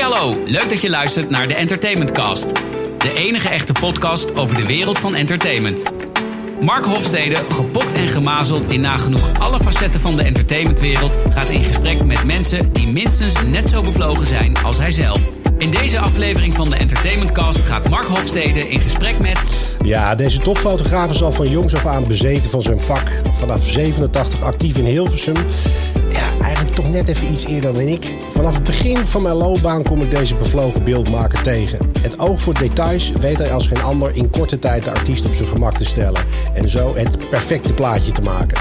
hallo, leuk dat je luistert naar de Entertainment Cast. De enige echte podcast over de wereld van entertainment. Mark Hofstede, gepokt en gemazeld in nagenoeg alle facetten van de entertainmentwereld, gaat in gesprek met mensen die minstens net zo bevlogen zijn als hij zelf. In deze aflevering van de Entertainment Cast gaat Mark Hofstede in gesprek met. Ja, deze topfotograaf is al van jongs af aan bezeten van zijn vak. Vanaf 87 actief in Hilversum. Ja, eigenlijk toch net even iets eerder dan ik. Vanaf het begin van mijn loopbaan kom ik deze bevlogen beeldmaker tegen. Het oog voor details weet hij als geen ander in korte tijd de artiest op zijn gemak te stellen. En zo het perfecte plaatje te maken.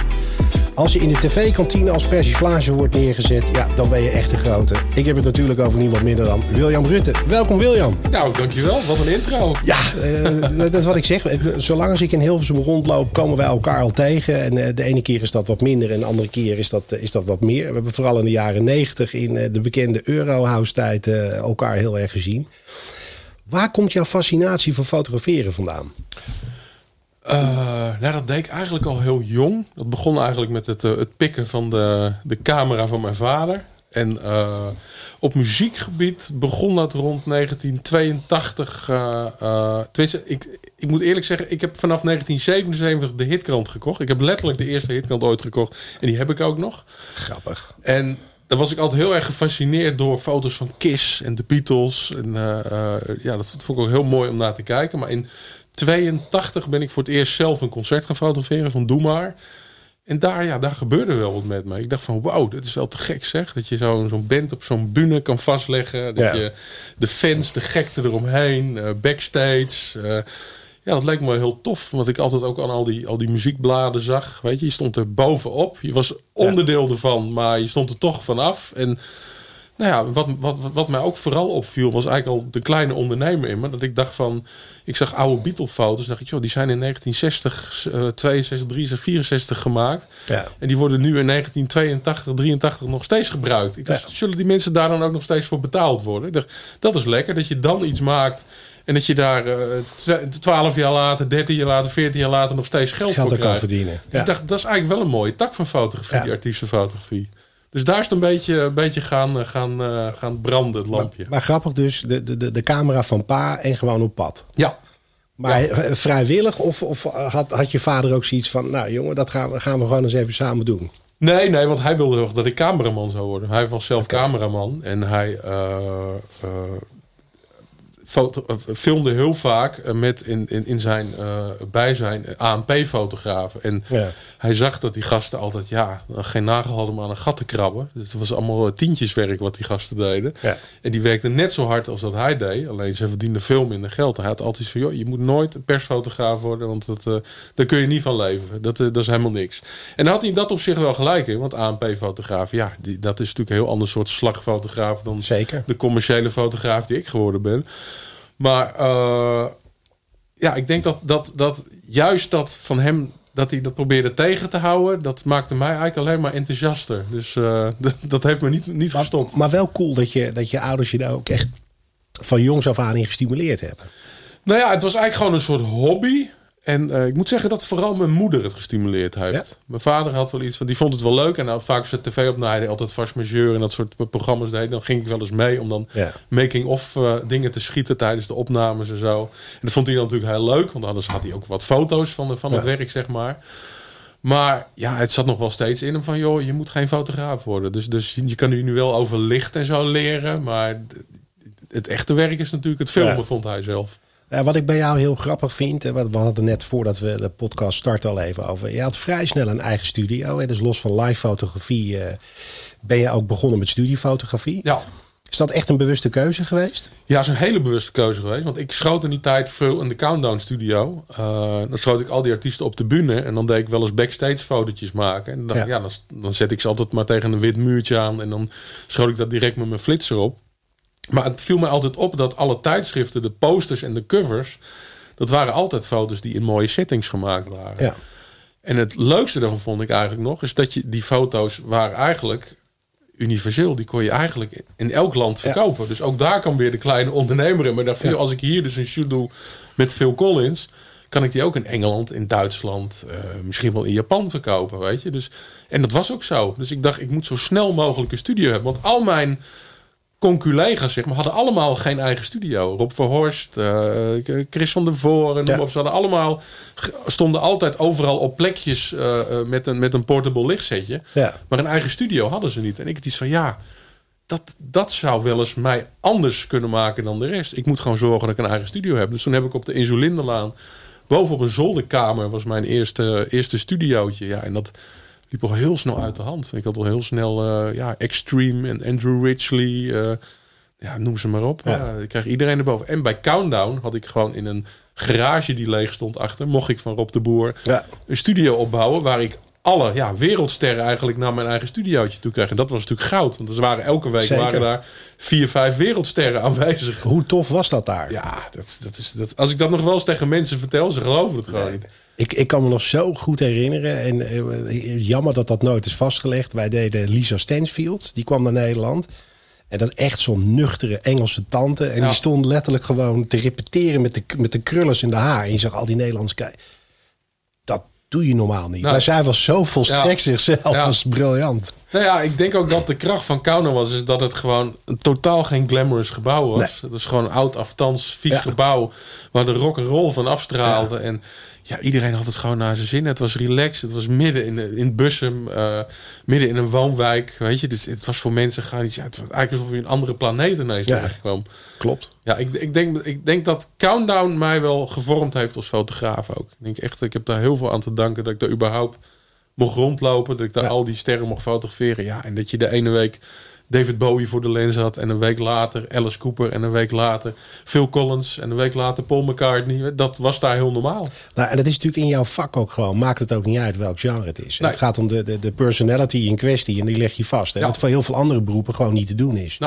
Als je in de tv-kantine als persiflage wordt neergezet, ja, dan ben je echt een grote. Ik heb het natuurlijk over niemand minder dan William Rutte. Welkom William. Nou, dankjewel. Wat een intro. Ja, uh, dat is wat ik zeg. Zolang als ik in Hilversum rondloop, komen wij elkaar al tegen. En uh, de ene keer is dat wat minder en de andere keer is dat, uh, is dat wat meer. We hebben vooral in de jaren negentig in de bekende Eurohouse-tijd elkaar heel erg gezien. Waar komt jouw fascinatie voor fotograferen vandaan? Uh, nou, dat deed ik eigenlijk al heel jong. Dat begon eigenlijk met het, uh, het pikken van de, de camera van mijn vader. En uh, op muziekgebied begon dat rond 1982. tenminste, ik, ik moet eerlijk zeggen, ik heb vanaf 1977 de hitkrant gekocht. Ik heb letterlijk de eerste hitkrant ooit gekocht. En die heb ik ook nog. Grappig. En daar was ik altijd heel erg gefascineerd door foto's van Kiss en de Beatles. En ja, dat vond ik ook heel mooi om naar te kijken. Maar in 82 ben ik voor het eerst zelf een concert gaan fotograferen van Doe Maar. En daar, ja, daar gebeurde wel wat met me. Ik dacht van, wauw, dit is wel te gek zeg. Dat je zo'n zo'n band op zo'n bühne kan vastleggen. Dat je de fans, de gekte eromheen, uh, backstage. Uh, ja, dat leek me heel tof. Want ik altijd ook aan al die, al die muziekbladen zag. Weet je, je stond er bovenop. Je was onderdeel ja. ervan, maar je stond er toch vanaf. En nou ja, wat, wat, wat mij ook vooral opviel, was eigenlijk al de kleine ondernemer in me. Dat ik dacht van, ik zag oude Beatle-foto's. dacht ik, joh, die zijn in 1960, uh, 62, 63, 64 gemaakt. Ja. En die worden nu in 1982, 83 nog steeds gebruikt. Ik dacht, ja. zullen die mensen daar dan ook nog steeds voor betaald worden? Ik dacht, dat is lekker, dat je dan iets maakt. En dat je daar uh, 12 jaar later, 13 jaar later, 14 jaar later nog steeds geld, geld voor krijgt. kan verdienen. Dus ik dacht, dat is eigenlijk wel een mooie tak van fotografie, die artiestenfotografie. Dus daar is het een beetje, een beetje gaan, gaan, uh, gaan branden, het lampje. Maar, maar, grappig dus, de, de, de camera van pa en gewoon op pad. Ja. Maar ja. vrijwillig of, of had, had je vader ook zoiets van... nou jongen, dat gaan we, gaan we gewoon eens even samen doen? Nee, nee, want hij wilde heel dat ik cameraman zou worden. Hij was zelf okay. cameraman en hij... Uh, uh, Foto, filmde heel vaak met in, in, in zijn uh, bijzijn ANP-fotografen. En ja. hij zag dat die gasten altijd ja, geen nagel hadden om aan een gat te krabben. Dus het was allemaal tientjeswerk wat die gasten deden. Ja. En die werkten net zo hard als dat hij deed. Alleen ze verdienden veel minder geld. Hij had altijd van, joh, je moet nooit een persfotograaf worden, want dat, uh, daar kun je niet van leven. Dat, uh, dat is helemaal niks. En had hij dat op zich wel gelijk in. Want ANP-fotograaf, ja, die, dat is natuurlijk een heel ander soort slagfotograaf dan Zeker. de commerciële fotograaf die ik geworden ben. Maar uh, ja, ik denk dat, dat, dat juist dat van hem dat hij dat probeerde tegen te houden, dat maakte mij eigenlijk alleen maar enthousiaster. Dus uh, dat heeft me niet, niet maar, gestopt. Maar wel cool dat je, dat je ouders je daar ook echt van jongs af aan in gestimuleerd hebben. Nou ja, het was eigenlijk gewoon een soort hobby. En uh, ik moet zeggen dat vooral mijn moeder het gestimuleerd heeft. Ja? Mijn vader had wel iets van, die vond het wel leuk. En nou, vaak zet tv op, nou, hij deed altijd vast majeur en dat soort programma's deed. Dan ging ik wel eens mee om dan ja. making-of uh, dingen te schieten tijdens de opnames en zo. En dat vond hij dan natuurlijk heel leuk, want anders had hij ook wat foto's van, de, van het werk, zeg maar. Maar ja, het zat nog wel steeds in hem van, joh, je moet geen fotograaf worden. Dus, dus je kan nu wel over licht en zo leren, maar het echte werk is natuurlijk het filmen, vond hij zelf. Ja, wat ik bij jou heel grappig vind, en wat we hadden net voordat we de podcast starten al even over. Je had vrij snel een eigen studio. Hè? Dus los van live fotografie uh, ben je ook begonnen met studiofotografie. Ja. Is dat echt een bewuste keuze geweest? Ja, dat is een hele bewuste keuze geweest. Want ik schoot in die tijd veel in de Countdown studio. Uh, dan schoot ik al die artiesten op de bühne. En dan deed ik wel eens backstage fotootjes maken. En dan, dacht, Ja. ja. dan, dan zet ik ze altijd maar tegen een wit muurtje aan. En dan schoot ik dat direct met mijn flitser op. Maar het viel mij altijd op dat alle tijdschriften, de posters en de covers... dat waren altijd foto's die in mooie settings gemaakt waren. Ja. En het leukste daarvan vond ik eigenlijk nog... is dat je die foto's waren eigenlijk universeel. Die kon je eigenlijk in elk land Ja. verkopen. Dus ook daar kan weer de kleine ondernemer in. Maar dacht Ja. als ik hier dus een shoot doe met Phil Collins... kan ik die ook in Engeland, in Duitsland, eh, misschien wel in Japan verkopen, weet je. Dus, en dat was ook zo. Dus ik dacht, ik moet zo snel mogelijk een studio hebben. Want al mijn conculega's, zeg maar, hadden allemaal geen eigen studio. Rob Verhorst, uh, Chris van der Voren, op. Ze hadden allemaal, stonden altijd overal op plekjes uh, met, een, met een portable lichtsetje. Ja. Maar een eigen studio hadden ze niet. En ik had iets van, ja, dat, dat zou wel eens mij anders kunnen maken dan de rest. Ik moet gewoon zorgen dat ik een eigen studio heb. Dus toen heb ik op de Insulinderlaan, bovenop een zolderkamer, was mijn eerste, eerste studiootje. Ja, en dat liep al heel snel uit de hand. Ik had al heel snel uh, ja, Extreme en Andrew Ridgely. Uh, ja, noem ze maar op. Ja. Uh, ik krijg iedereen erboven. En bij Countdown had ik gewoon in een garage die leeg stond achter... mocht ik van Rob de Boer ja. een studio opbouwen... waar ik alle ja, wereldsterren eigenlijk naar mijn eigen studiootje toe kreeg. En dat was natuurlijk goud. Want er waren elke week waren daar vier, vijf wereldsterren aanwezig. Hoe tof was dat daar? Ja, dat, dat is, dat, als ik dat nog wel eens tegen mensen vertel... ze geloven het gewoon niet. Ik, ik kan me nog zo goed herinneren. En uh, jammer dat dat nooit is vastgelegd. Wij deden Lisa Stansfield. Die kwam naar Nederland. En dat is echt zo'n nuchtere Engelse tante. En die stond letterlijk gewoon te repeteren met de, met de krullers in de haar. En je zag al die Nederlandse kijken. Dat doe je normaal niet. Nou, maar zij was zo volstrekt ja. zichzelf. Ja. was briljant. Nou ja, ik denk ook dat de kracht van Kauno was... is dat het gewoon een totaal geen glamorous gebouw was. Het was gewoon een oud, aftans, vies gebouw... waar de rock en roll van afstraalde. En ja, iedereen had het gewoon naar zijn zin. Het was relaxed. Het was midden in, in Bussum. Uh, midden in een woonwijk. Weet je, dus het was voor mensen gewoon iets. Ja, het was eigenlijk alsof je een andere planeet ineens ja, terechtkwam. Klopt. Ja, ik, ik, denk, ik denk dat Countdown mij wel gevormd heeft als fotograaf ook. Ik denk echt, ik heb daar heel veel aan te danken dat ik daar überhaupt mocht rondlopen. Dat ik daar al die sterren mocht fotograferen. Ja, en dat je de ene week David Bowie voor de lens had. En een week later Alice Cooper. En een week later Phil Collins. En een week later Paul McCartney. Dat was daar heel normaal. Nou, en dat is natuurlijk in jouw vak ook gewoon. Maakt het ook niet uit welk genre het is. Het gaat om de, de, de personality in kwestie. En die leg je vast. Hè? Ja. Wat voor heel veel andere beroepen gewoon niet te doen is.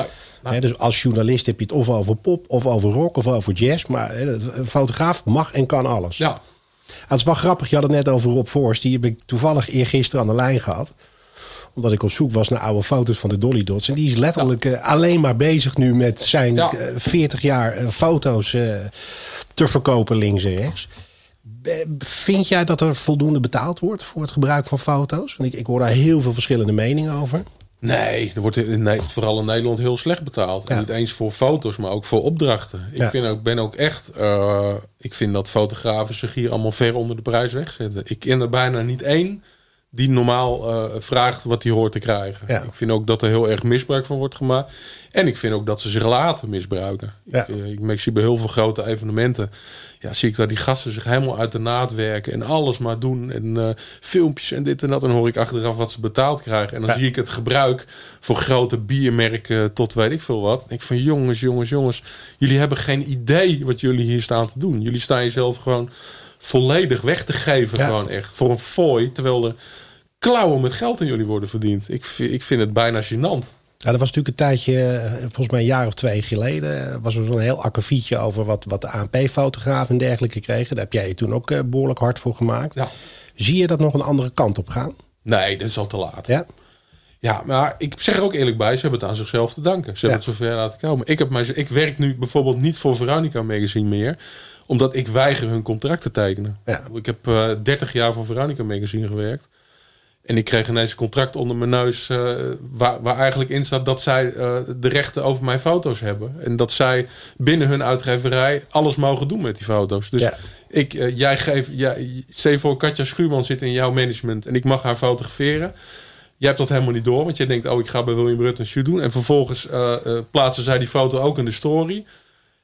Nee. dus als journalist heb je het of over pop, of over rock, of over jazz. Maar een fotograaf mag en kan alles. Ja. Het is wel grappig. Je had het net over Rob Forst. Die heb ik toevallig eergisteren aan de lijn gehad omdat ik op zoek was naar oude foto's van de Dolly Dots. En die is letterlijk uh, alleen maar bezig nu met zijn ja. uh, 40 jaar uh, foto's te verkopen links en rechts. Vind jij dat er voldoende betaald wordt voor het gebruik van foto's? Want ik, ik hoor daar heel veel verschillende meningen over. Nee, er wordt in, vooral in Nederland heel slecht betaald. En niet eens voor foto's, maar ook voor opdrachten. Ik vind ook, ben ook echt. ik vind dat fotografen zich hier allemaal ver onder de prijs wegzetten. Ik ken er bijna niet één die normaal uh, vraagt wat hij hoort te krijgen. Ja. Ik vind ook dat er heel erg misbruik van wordt gemaakt. En ik vind ook dat ze zich laten misbruiken. Ja. Ik, ik, ik, zie bij heel veel grote evenementen... Ja, zie ik dat die gasten zich helemaal uit de naad werken... en alles maar doen. En uh, filmpjes en dit en dat. En dan hoor ik achteraf wat ze betaald krijgen. En dan ja. zie ik het gebruik voor grote biermerken... tot weet ik veel wat. En ik van jongens, jongens, jongens... jullie hebben geen idee wat jullie hier staan te doen. Jullie staan jezelf gewoon volledig weg te geven. Gewoon echt. Voor een fooi. Terwijl er klauwen met geld in jullie worden verdiend. Ik, ik vind het bijna gênant. Ja, dat was natuurlijk een tijdje, eh, volgens mij een jaar of twee geleden, eh, was er zo'n heel akkefietje over wat, wat de ANP-fotografen en dergelijke kregen. Daar heb jij je toen ook eh, behoorlijk hard voor gemaakt. Ja. Zie je dat nog een andere kant op gaan? Nee, dat is al te laat. Ja? Ja, maar ik zeg er ook eerlijk bij, ze hebben het aan zichzelf te danken. Ze hebben het zover laten komen. Ik, heb mij, ik werk nu bijvoorbeeld niet voor Veronica Magazine meer omdat ik weiger hun contract te tekenen. Ja. Ik heb uh, 30 jaar voor Veronica Magazine gewerkt. En ik kreeg ineens een contract onder mijn neus. Uh, waar, waar eigenlijk in staat dat zij uh, de rechten over mijn foto's hebben. En dat zij binnen hun uitgeverij alles mogen doen met die foto's. Dus ja. ik, uh, jij geeft. Jij, stel voor, Katja Schuurman zit in jouw management en ik mag haar fotograferen. Jij hebt dat helemaal niet door, want je denkt: oh, ik ga bij William Rutte een shoot doen. En vervolgens plaatsen zij die foto ook in de story.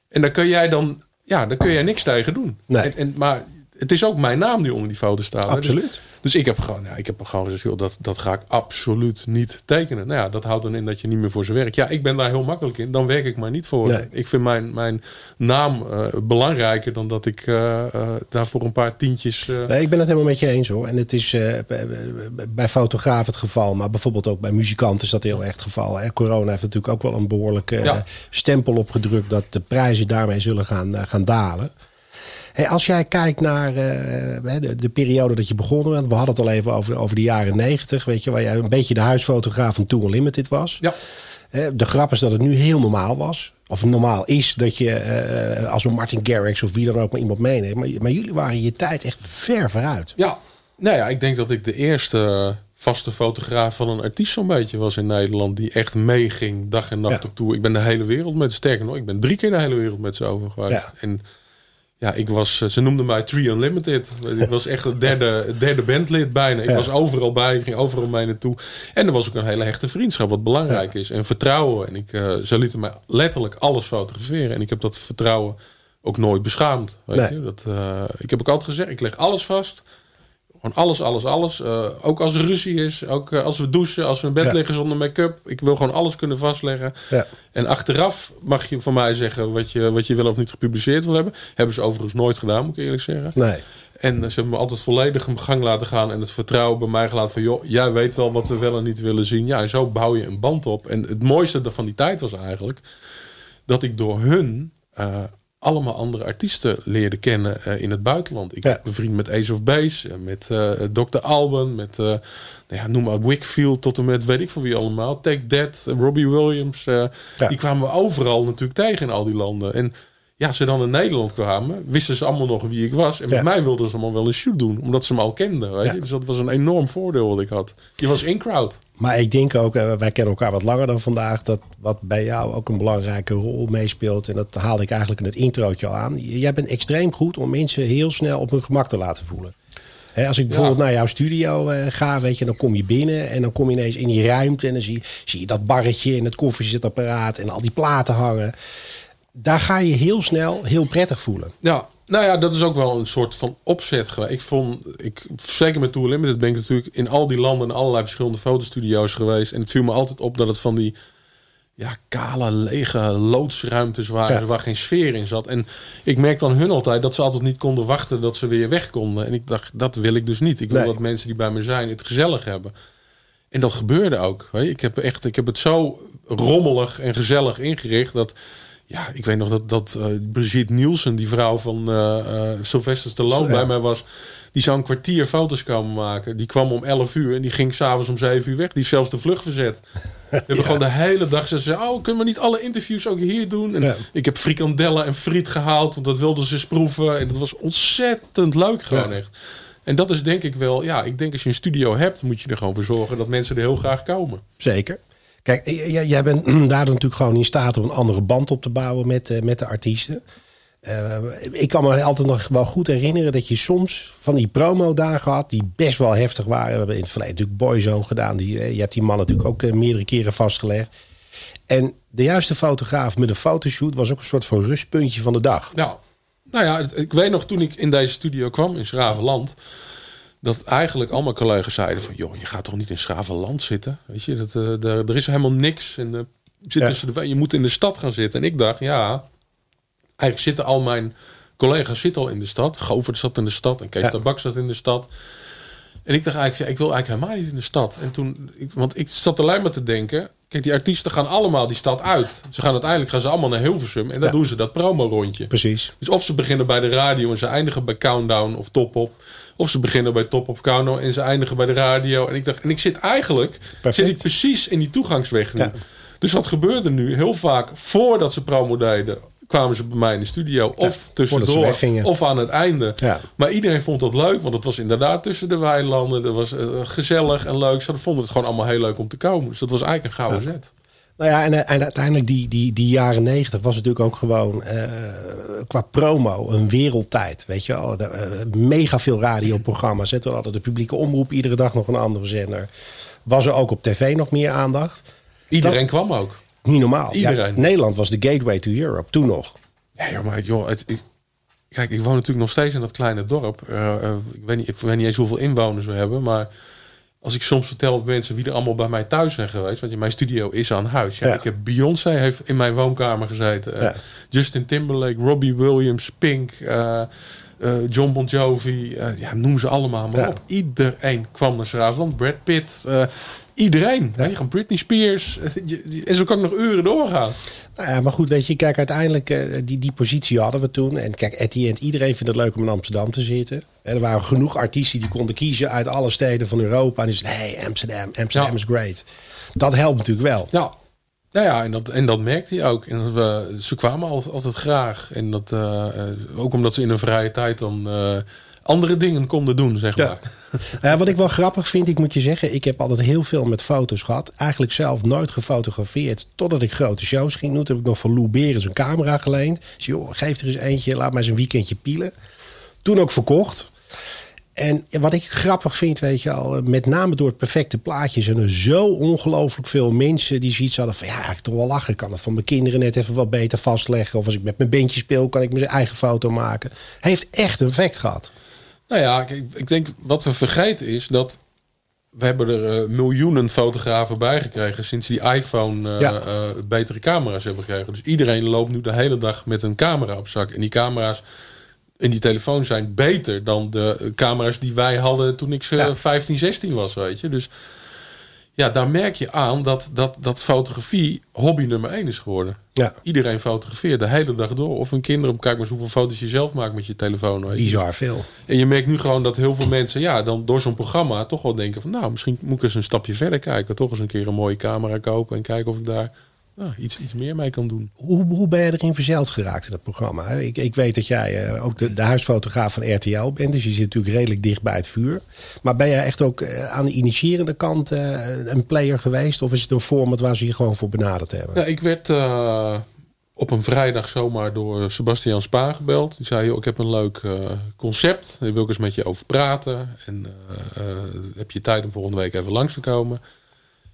En dan kun jij dan ja, daar kun je niks tegen doen. Nee. En, en, maar het is ook mijn naam die onder die foto staat. Dus- absoluut. Dus, ik heb gewoon, ja, ik heb gewoon gezegd, joh, dat, dat ga ik absoluut niet tekenen. Nou ja, dat houdt dan in dat je niet meer voor ze werkt. Ja, ik ben daar heel makkelijk in. Dan werk ik maar niet voor. Nee. Ik vind mijn, mijn naam uh, belangrijker dan dat ik uh, uh, daarvoor een paar tientjes. Nee, ik ben het helemaal met je eens hoor. En het is bij fotograaf het geval, maar bijvoorbeeld ook bij muzikanten is dat heel erg het geval. Hè? Corona heeft natuurlijk ook wel een behoorlijke ja. stempel opgedrukt dat de prijzen daarmee zullen gaan, gaan dalen. Hey, als jij kijkt naar uh, de, de, periode dat je begonnen bent. We hadden het al even over, over de jaren negentig. Weet je, waar jij een beetje de huisfotograaf van Tour Limited was. Ja. De grap is dat het nu heel normaal was. Of normaal is dat je uh, als een Martin Garrix of wie dan ook maar iemand meeneemt. Maar, maar jullie waren je tijd echt ver vooruit. Ja, nou ja, ik denk dat ik de eerste vaste fotograaf van een artiest zo'n beetje was in Nederland. Die echt meeging dag en nacht Ja. op tour. Ik ben de hele wereld met, sterker nog, ik ben drie keer de hele wereld met ze over geweest. Ja. En ja, ik was, eh, ze noemden mij Tree Unlimited. Ik was echt het derde, derde bandlid bijna. Ik Ja. was overal bij, ik ging overal mee naartoe. En er was ook een hele hechte vriendschap, wat belangrijk is. En vertrouwen. En ik, eh, ze lieten mij letterlijk alles fotograferen. En ik heb dat vertrouwen ook nooit beschaamd. Weet Nee. je? Dat, eh, ik heb ook altijd gezegd, ik leg alles vast. Gewoon alles, alles, alles. Eh, ook als er ruzie is, ook eh, als we douchen, als we in bed Ja. liggen zonder make-up. Ik wil gewoon alles kunnen vastleggen. Ja. En achteraf mag je van mij zeggen wat je, wat je wel of niet gepubliceerd wil hebben. Hebben ze overigens nooit gedaan, moet ik eerlijk zeggen. Nee. En eh, ze hebben me altijd volledig een gang laten gaan. En het vertrouwen bij mij gelaten van... joh, jij weet wel wat we wel en niet willen zien. Ja, en zo bouw je een band op. En het mooiste van die tijd was eigenlijk... dat ik door hun allemaal andere artiesten leerde kennen eh, in het buitenland. Ik Ja. ben bevriend met Ace of Base, eh, met eh Dr. Alban, met eh, nou ja, noem maar Wickfield tot en met weet ik voor wie allemaal. Take That, Robbie Williams. Ja. Die kwamen we overal natuurlijk tegen in al die landen. En ja, ze dan in Nederland kwamen, wisten ze allemaal nog wie ik was. En met Ja. mij wilden ze allemaal wel een shoot doen, omdat ze me al kenden. Weet Ja. je? Dus dat was een enorm voordeel wat ik had. Je was in-crowd. Maar ik denk ook, eh, wij kennen elkaar wat langer dan vandaag, dat wat bij jou ook een belangrijke rol meespeelt. En dat haalde ik eigenlijk in het introotje al aan. Jij bent extreem goed om mensen heel snel op hun gemak te laten voelen. Als ik bijvoorbeeld Ja. naar jouw studio eh, ga, weet je, dan kom je binnen en dan kom je ineens in die ruimte en dan zie, zie je dat barretje en het koffiezetapparaat en al die platen hangen. Daar ga je heel snel heel prettig voelen. Ja, nou ja, dat is ook wel een soort van opzet geweest. Ik vond, ik, zeker met Tour Limited ben ik natuurlijk in al die landen in allerlei verschillende fotostudio's geweest. En het viel me altijd op dat het van die ja, kale, lege loodsruimtes waren Ja. waar geen sfeer in zat. En ik merkte aan hun altijd dat ze altijd niet konden wachten dat ze weer weg konden. En ik dacht, dat wil ik dus niet. Ik wil Nee. dat mensen die bij me zijn het gezellig hebben. En dat gebeurde ook. Weet je. Ik, heb echt, ik heb het zo rommelig en gezellig ingericht dat. Ja, ik weet nog dat, dat eh, Brigitte Nielsen, die vrouw van eh eh, Sylvester Stallone, Ja. bij mij was. Die zou een kwartier foto's komen maken. Die kwam om 11 uur en die ging s'avonds om 7 uur weg. Die is zelfs de vlucht verzet. We hebben gewoon de hele dag. Ze zei: Oh, kunnen we niet alle interviews ook hier doen? En Ja. ik heb frikandellen en friet gehaald, want dat wilden ze eens proeven. En dat was ontzettend leuk, gewoon echt. En dat is denk ik wel, ja, ik denk als je een studio hebt, moet je er gewoon voor zorgen dat mensen er heel graag komen. Zeker. Kijk, jij bent daardoor natuurlijk gewoon in staat om een andere band op te bouwen met, eh, met de artiesten. Eh, ik kan me altijd nog wel goed herinneren dat je soms van die promo-dagen had die best wel heftig waren. We hebben in het verleden natuurlijk Boyzone gedaan. Die, eh, je hebt die man natuurlijk ook meerdere keren vastgelegd. En de juiste fotograaf met een fotoshoot was ook een soort van rustpuntje van de dag. Nou, nou ja, ik weet nog toen ik in deze studio kwam in Schravenland. Dat eigenlijk al mijn collega's zeiden van... joh, je gaat toch niet in Schravenland zitten? Weet je, dat, eh, daar- er is helemaal niks. En, eh, zit Ja. tussen de, je moet in de stad gaan zitten. En ik dacht, ja... Eigenlijk zitten al mijn collega's zitten al in de stad. Govert zat in de stad en Kees Ja. Tabak zat in de stad. En ik dacht eigenlijk, ja, ik wil eigenlijk helemaal niet in de stad. En toen, ik, want ik zat alleen maar te denken... Kijk, die artiesten gaan allemaal die stad uit. Ze gaan uiteindelijk gaan ze allemaal naar Hilversum. En dan Ja. doen ze dat promo-rondje. Precies. Dus of ze beginnen bij de radio en ze eindigen bij Countdown of Top Op. Of ze beginnen bij Top Op Countdown en ze eindigen bij de radio. En ik dacht, en ik zit eigenlijk Perfect. zit ik precies in die toegangsweg nu. Ja. Dus wat gebeurde nu? Heel vaak voordat ze promo deden, kwamen ze bij mij in de studio. Of voordat ze tussendoor, of aan het einde. Ja. Maar iedereen vond dat leuk, want het was inderdaad tussen de weilanden. Dat was eh, gezellig en leuk. Ze vonden het gewoon allemaal heel leuk om te komen. Dus dat was eigenlijk een gouden zet. Nou ja, en, eh, en uiteindelijk die, die, die jaren negentig was natuurlijk ook gewoon eh, qua promo een wereldtijd. Weet je wel, De, eh, mega veel radioprogramma's. hè. Toen hadden de publieke omroep iedere dag nog een andere zender. Was er ook op tv nog meer aandacht? Iedereen kwam ook. Niet normaal. Ja, Iedereen. Nederland was de gateway to Europe, toen nog. Ja, joh, maar joh, het, ik- kijk, ik woon natuurlijk nog steeds in dat kleine dorp. Ik, weet niet, ik weet niet eens hoeveel inwoners we hebben, maar als ik soms vertel op mensen wie er allemaal bij mij thuis zijn geweest, want mijn studio is aan huis. Ja, Ja. Ik heb Beyoncé heeft in mijn woonkamer gezeten. Eh. Justin Timberlake, Robbie Williams, Pink, eh, eh, John Bon Jovi, ja, noem ze allemaal maar op. Iedereen kwam naar Schravenland. Brad Pitt, iedereen. Je, gewoon Britney Spears. en zo kan ik nog uren doorgaan. Nou ja, maar goed, weet je, kijk, uiteindelijk eh, die, die positie hadden we toen. En kijk, at the end, iedereen vindt het leuk om in Amsterdam te zitten. En er waren genoeg artiesten die konden kiezen uit alle steden van Europa. En die zeiden, hey, Amsterdam, Amsterdam Ja. is great. Dat helpt natuurlijk wel. Ja, nou ja, en dat, en dat merkte hij ook. En dat we, ze kwamen altijd, altijd graag. En dat, eh, eh, ook omdat ze in hun vrije tijd dan andere dingen konden doen, zeg maar. Ja. wat ik wel grappig vind, ik moet je zeggen, ik heb altijd heel veel met foto's gehad. Eigenlijk zelf nooit gefotografeerd totdat ik grote shows ging doen. Toen heb ik nog van Lou Beres een camera geleend. Dus joh, geef er eens eentje, laat maar eens een weekendje pielen. Toen ook verkocht. En wat ik grappig vind, weet je al, met name door het perfecte plaatje zijn er zo ongelooflijk veel mensen die zoiets hadden van ja, ik toch wel lachen. Ik kan het van mijn kinderen net even wat beter vastleggen. Of als ik met mijn bandje speel, kan ik mijn eigen foto maken. Heeft echt een effect gehad. Nou ja, ik, ik denk wat we vergeten is dat we hebben er uh, miljoenen fotografen bij gekregen sinds die iPhone uh, ja. uh, betere camera's hebben gekregen. Dus iedereen loopt nu de hele dag met een camera op zak. En die camera's in die telefoon zijn beter dan de camera's die wij hadden toen ik ja. 15, 16 was, weet je. Dus ja, daar merk je aan dat, dat, dat fotografie hobby nummer 1 is geworden. Ja. Iedereen fotografeert de hele dag door. Of een kinderen, kijk maar eens hoeveel foto's je zelf maakt met je telefoon. Bizar veel. En je merkt nu gewoon dat heel veel mensen, ja, dan door zo'n programma toch wel denken van, nou, misschien moet ik eens een stapje verder kijken. Toch eens een keer een mooie camera kopen en kijken of ik daar nou, iets, iets meer mee kan doen. Hoe, hoe ben je erin verzeild geraakt in dat programma? Ik, ik weet dat jij uh, ook de, de, huisfotograaf van RTL bent. Dus je zit natuurlijk redelijk dicht bij het vuur. Maar ben jij echt ook uh, aan de initiërende kant uh, een player geweest? Of is het een format waar ze je gewoon voor benaderd hebben? Nou, ik werd op een vrijdag zomaar door Sebastian Spaan gebeld. Die zei, ik heb een leuk concept. Daar wil ik eens met je over praten. En heb je tijd om volgende week even langs te komen?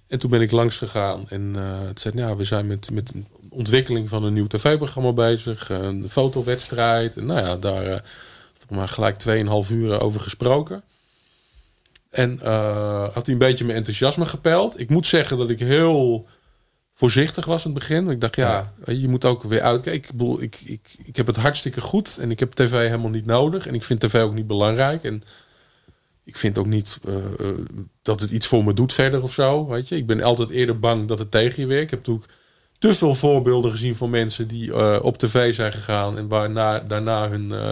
En toen ben ik langs gegaan en uh, het zei, nou, we zijn met, met een ontwikkeling van een nieuw tv-programma bezig, een fotowedstrijd. En nou ja, daar uh, maar gelijk 2,5 uur over gesproken. En uh, had hij een beetje mijn enthousiasme gepeld. Ik moet zeggen dat ik heel voorzichtig was in het begin. Ik dacht, ja, ja. je moet ook weer uitkijken. Ik, bedoel, ik, ik, ik heb het hartstikke goed en ik heb tv helemaal niet nodig. En ik vind tv ook niet belangrijk. En ik vind ook niet uh, dat het iets voor me doet verder of zo. Weet je? Ik ben altijd eerder bang dat het tegen je werkt. Ik heb natuurlijk te veel voorbeelden gezien van mensen die uh, op tv zijn gegaan en waarna daarna hun uh,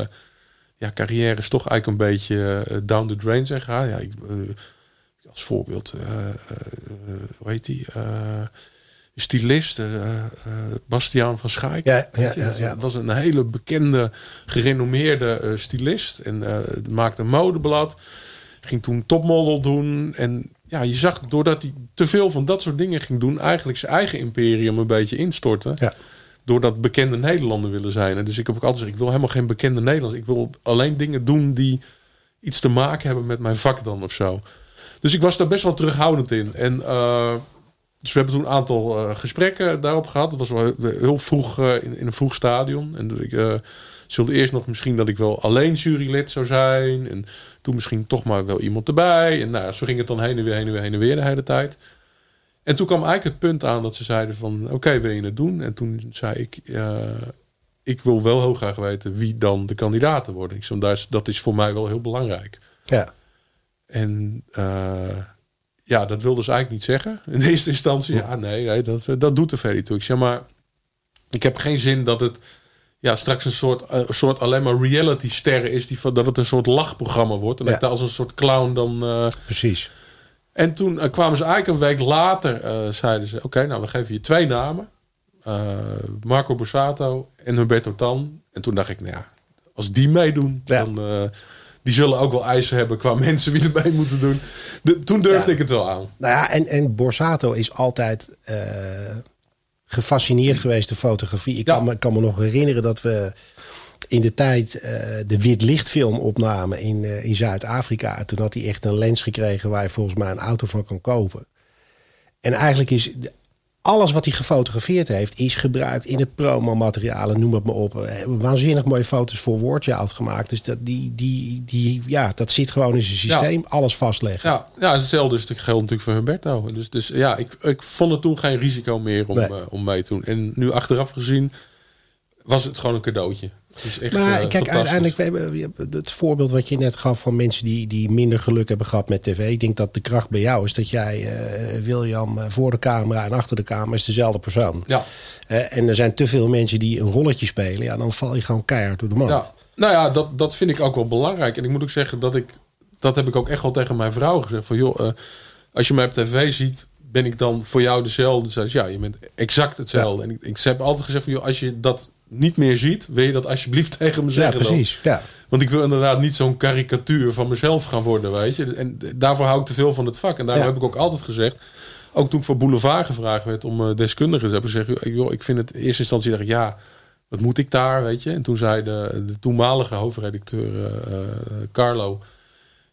ja, carrières toch eigenlijk een beetje down the drain zijn gegaan. Ja, ik, als voorbeeld, hoe heet die? Stylist, Bastiaan van Schaik. Ja, ja, ja, ja. Dat was een hele bekende, gerenommeerde stylist. En maakte een modeblad. Ging toen topmodel doen. En ja, je zag doordat hij te veel van dat soort dingen ging doen, eigenlijk zijn eigen imperium een beetje instorten. Ja. Doordat bekende Nederlander willen zijn. En dus ik heb ook altijd gezegd, ik wil helemaal geen bekende Nederlanders. Ik wil alleen dingen doen die iets te maken hebben met mijn vak dan of zo. Dus ik was daar best wel terughoudend in. En uh, dus we hebben toen een aantal uh, gesprekken daarop gehad. Het was wel heel vroeg uh, in, in, een vroeg stadion. En ik zulde eerst nog misschien dat ik wel alleen jurylid zou zijn. En toen misschien toch maar wel iemand erbij. En nou, zo ging het dan heen en weer, heen en weer, heen en weer de hele tijd. En toen kwam eigenlijk het punt aan dat ze zeiden van... oké, wil je het doen? En toen zei ik... Uh, ik wil wel heel graag weten wie dan de kandidaten worden. Ik zei, dat is voor mij wel heel belangrijk. Ja. En uh, ja, dat wilde ze eigenlijk niet zeggen. In eerste instantie, ja, nee, nee dat, dat doet er verder toe. Ik zeg maar, ik heb geen zin dat het ja, straks een soort, uh, soort alleen maar reality sterren is. Die, dat het een soort lachprogramma wordt. En ja. dat ik daar als een soort clown dan... Uh, Precies. En toen uh, kwamen ze eigenlijk een week later, zeiden ze... Oké, nou we geven je twee namen. Marco Borsato en Humberto Tan. En toen dacht ik, nou ja, als die meedoen, ja. dan... die zullen ook wel eisen hebben qua mensen wie erbij moeten doen. De, toen durfde ik het wel aan. Nou ja, en, en Borsato is altijd gefascineerd geweest de fotografie. Ik, ja. kan, me, kan me nog herinneren dat we in de tijd uh, de wit-lichtfilm opnamen in, uh, in Zuid-Afrika. Toen had hij echt een lens gekregen waar je volgens mij een auto van kan kopen. En eigenlijk is alles wat hij gefotografeerd heeft, is gebruikt in het promomateriaal. Noem het maar op. Waanzinnig mooie foto's voor Wordchild gemaakt. Dus dat, die, die, die, ja, dat zit gewoon in zijn systeem. Ja. Alles vastleggen. Ja, ja hetzelfde is het geldt natuurlijk voor Humberto. Dus, dus ja, ik, ik vond het toen geen risico meer om, nee. uh, om mee te doen. En nu achteraf gezien was het gewoon een cadeautje. Is echt, maar uh, kijk, uiteindelijk, we hebben, het voorbeeld wat je net gaf van mensen die, die minder geluk hebben gehad met tv. Ik denk dat de kracht bij jou is dat jij, uh, William, voor de camera en achter de camera is dezelfde persoon. Ja. Uh, en er zijn te veel mensen die een rolletje spelen. Ja, dan val je gewoon keihard door de mand. Ja. Nou ja, dat, dat vind ik ook wel belangrijk. En ik moet ook zeggen dat ik, dat heb ik ook echt wel tegen mijn vrouw gezegd. Van joh, als je mij op tv ziet, ben ik dan voor jou dezelfde? Zei ze, ja, je bent exact hetzelfde. En ik, ik heb altijd gezegd van, joh, als je dat niet meer ziet, wil je dat alsjeblieft tegen me Ja, zeggen. dan? precies. Ja. Want ik wil inderdaad niet zo'n karikatuur van mezelf gaan worden, weet je. En daarvoor hou ik te veel van het vak. En daarom Ja. heb ik ook altijd gezegd, ook toen ik voor Boulevard gevraagd werd om eh, deskundigen te hebben, zeg ik, joh, ik vind het in eerste instantie dacht ik, ja, wat moet ik daar, weet je. En toen zei de, de toenmalige hoofdredacteur eh, eh, Carlo,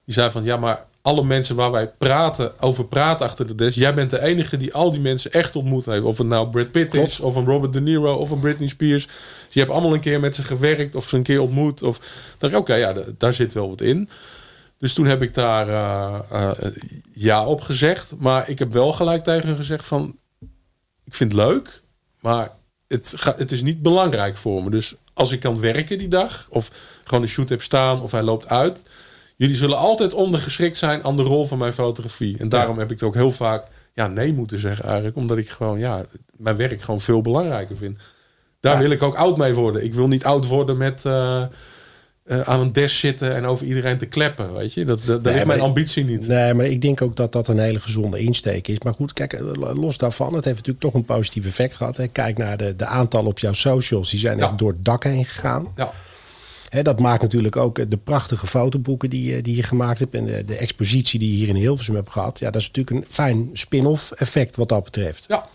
die zei van, ja, maar alle mensen waar wij praten, over praten achter de desk, jij bent de enige die al die mensen echt ontmoet heeft. Of het nou Brad Pitt is, of een Robert De Niro, of een Britney Spears. Dus je hebt allemaal een keer met ze gewerkt, of ze een keer ontmoet. Of dacht oké, ja, daar zit wel wat in. Dus toen heb ik daar eh, eh, ja op gezegd. Maar ik heb wel gelijk tegen hem gezegd van... Ik vind het leuk, maar het, gaat, het is niet belangrijk voor me. Dus als ik kan werken die dag... of gewoon een shoot heb staan of hij loopt uit... jullie zullen altijd ondergeschikt zijn aan de rol van mijn fotografie. En daarom heb ik het ook heel vaak ja, nee moeten zeggen eigenlijk. Omdat ik gewoon ja, mijn werk gewoon veel belangrijker vind. Daar wil ik ook oud mee worden. Ik wil niet oud worden met... eh, eh, aan een desk zitten en over iedereen te kleppen, weet je. Dat, dat, Nee, is mijn ambitie niet. Nee, maar ik denk ook dat dat een hele gezonde insteek is. Maar goed, kijk, los daarvan, het heeft natuurlijk toch een positief effect gehad. Hè. Kijk naar de, de aantallen op jouw socials, die zijn Ja. echt door het dak heen gegaan. Ja, Dat maakt natuurlijk ook de prachtige fotoboeken die, je- die je gemaakt hebt... en de, de expositie die je hier in Hilversum hebt gehad. Ja, dat is natuurlijk een fijn spin-off effect wat dat betreft. ja.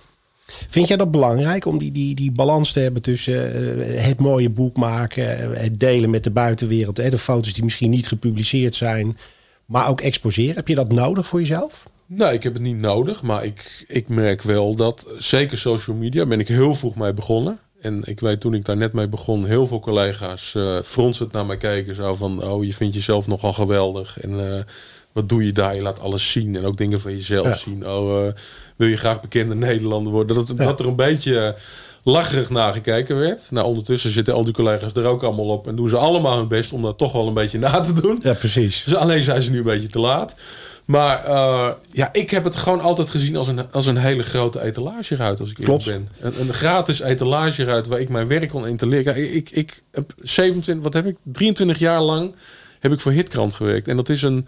Vind jij dat belangrijk om die, die, die balans te hebben tussen eh, het mooie boek maken, eh, het delen met de buitenwereld, hè, de foto's die misschien niet gepubliceerd zijn, maar ook exposeren? Heb je dat nodig voor jezelf? Nee, ik heb het niet nodig. Maar ik, ik merk wel dat, zeker social media, ben ik heel vroeg mee begonnen. En ik weet toen ik daar net mee begon, heel veel collega's eh fronsend naar mij keken. Zo van, oh, je vindt jezelf nogal geweldig. En eh, wat doe je daar? Je laat alles zien. En ook dingen van jezelf Ja. zien. Oh, eh, wil je graag bekende Nederlander worden? Dat, dat er een beetje lacherig naar gekeken werd. Nou, ondertussen zitten al die collega's er ook allemaal op. En doen ze allemaal hun best om dat toch wel een beetje na te doen. Ja, precies. Dus alleen zijn ze nu een beetje te laat. Maar eh, ja, ik heb het gewoon altijd gezien als een, als een hele grote etalageruit, als ik Klopt. ben. Een, een gratis etalageruit waar ik mijn werk kon installeren. Ik, ik, ik heb 27, wat heb ik? 23 jaar lang heb ik voor Hitkrant gewerkt. En dat is een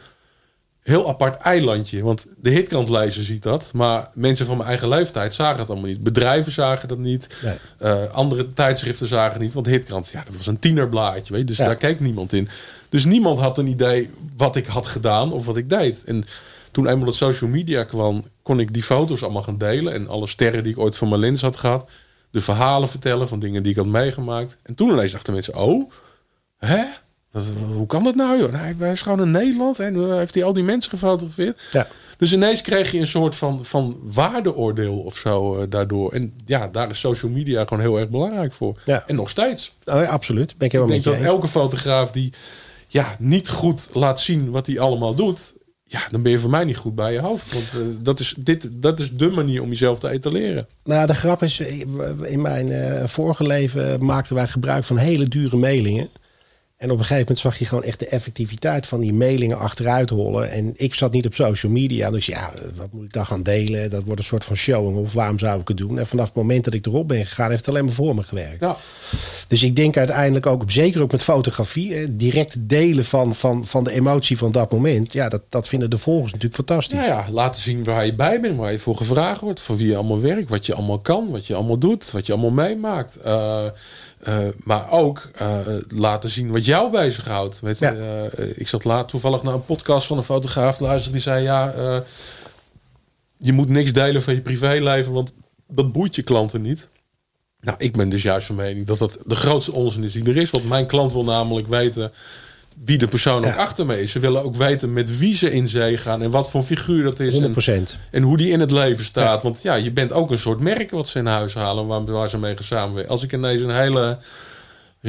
heel apart eilandje. Want de Hitkrantlezer ziet dat. Maar mensen van mijn eigen leeftijd zagen het allemaal niet. Bedrijven zagen dat niet. Nee. Eh, andere tijdschriften zagen het niet. Want Hitkrant, ja, dat was een tienerblaadje. Weet je? Dus Ja. daar keek niemand in. Dus niemand had een idee wat ik had gedaan of wat ik deed. En toen eenmaal het social media kwam, kon ik die foto's allemaal gaan delen. En alle sterren die ik ooit van mijn lens had gehad. De verhalen vertellen van dingen die ik had meegemaakt. En toen ineens dachten mensen, oh, hè? Dat- hoe kan dat nou, joh? Nou, hij is gewoon in Nederland en nu heeft hij al die mensen gefotografeerd. Ja. Dus ineens kreeg je een soort van, van waardeoordeel of zo eh, daardoor. En ja, daar is social media gewoon heel erg belangrijk voor. Ja. En nog steeds. Oh, ja, absoluut. Ben ik denk dat elke fotograaf die ja, niet goed laat zien wat hij allemaal doet... Ja, dan ben je voor mij niet goed bij je hoofd. Want eh, dat, is, dit, dat is de manier om jezelf te etaleren. Nou, de grap is, in mijn eh, vorige leven maakten wij gebruik van hele dure mailingen. En op een gegeven moment zag je gewoon echt de effectiviteit van die mailingen achteruit rollen. En ik zat niet op social media. Dus ja, wat moet ik dan gaan delen? Dat wordt een soort van showing. Of waarom zou ik het doen? En vanaf het moment dat ik erop ben gegaan, heeft het alleen maar voor me gewerkt. Ja, Dus ik denk uiteindelijk ook, zeker ook met fotografie, direct delen van, van, van de emotie van dat moment. Ja, dat, dat vinden de volgers natuurlijk fantastisch. nou ja, laten zien waar je bij bent, waar je voor gevraagd wordt, voor wie je allemaal werkt, wat je allemaal kan, wat je allemaal doet, wat je allemaal meemaakt. Eh, eh, maar ook eh, laten zien wat jou bezighoudt. Weet Ja. eh, ik zat laat toevallig naar een podcast van een fotograaf luisteren die zei ja, je moet niks delen van je privéleven, want dat boeit je klanten niet. Nou, ik ben dus juist van mening dat dat de grootste onzin is die er is. Want mijn klant wil namelijk weten wie de persoon ook achter me is. Ze willen ook weten met wie ze in zee gaan en wat voor figuur dat is. 100%. En, en hoe die in het leven staat. Want ja, je bent ook een soort merk wat ze in huis halen waar, waar ze mee gaan samenwerken. Als ik ineens een hele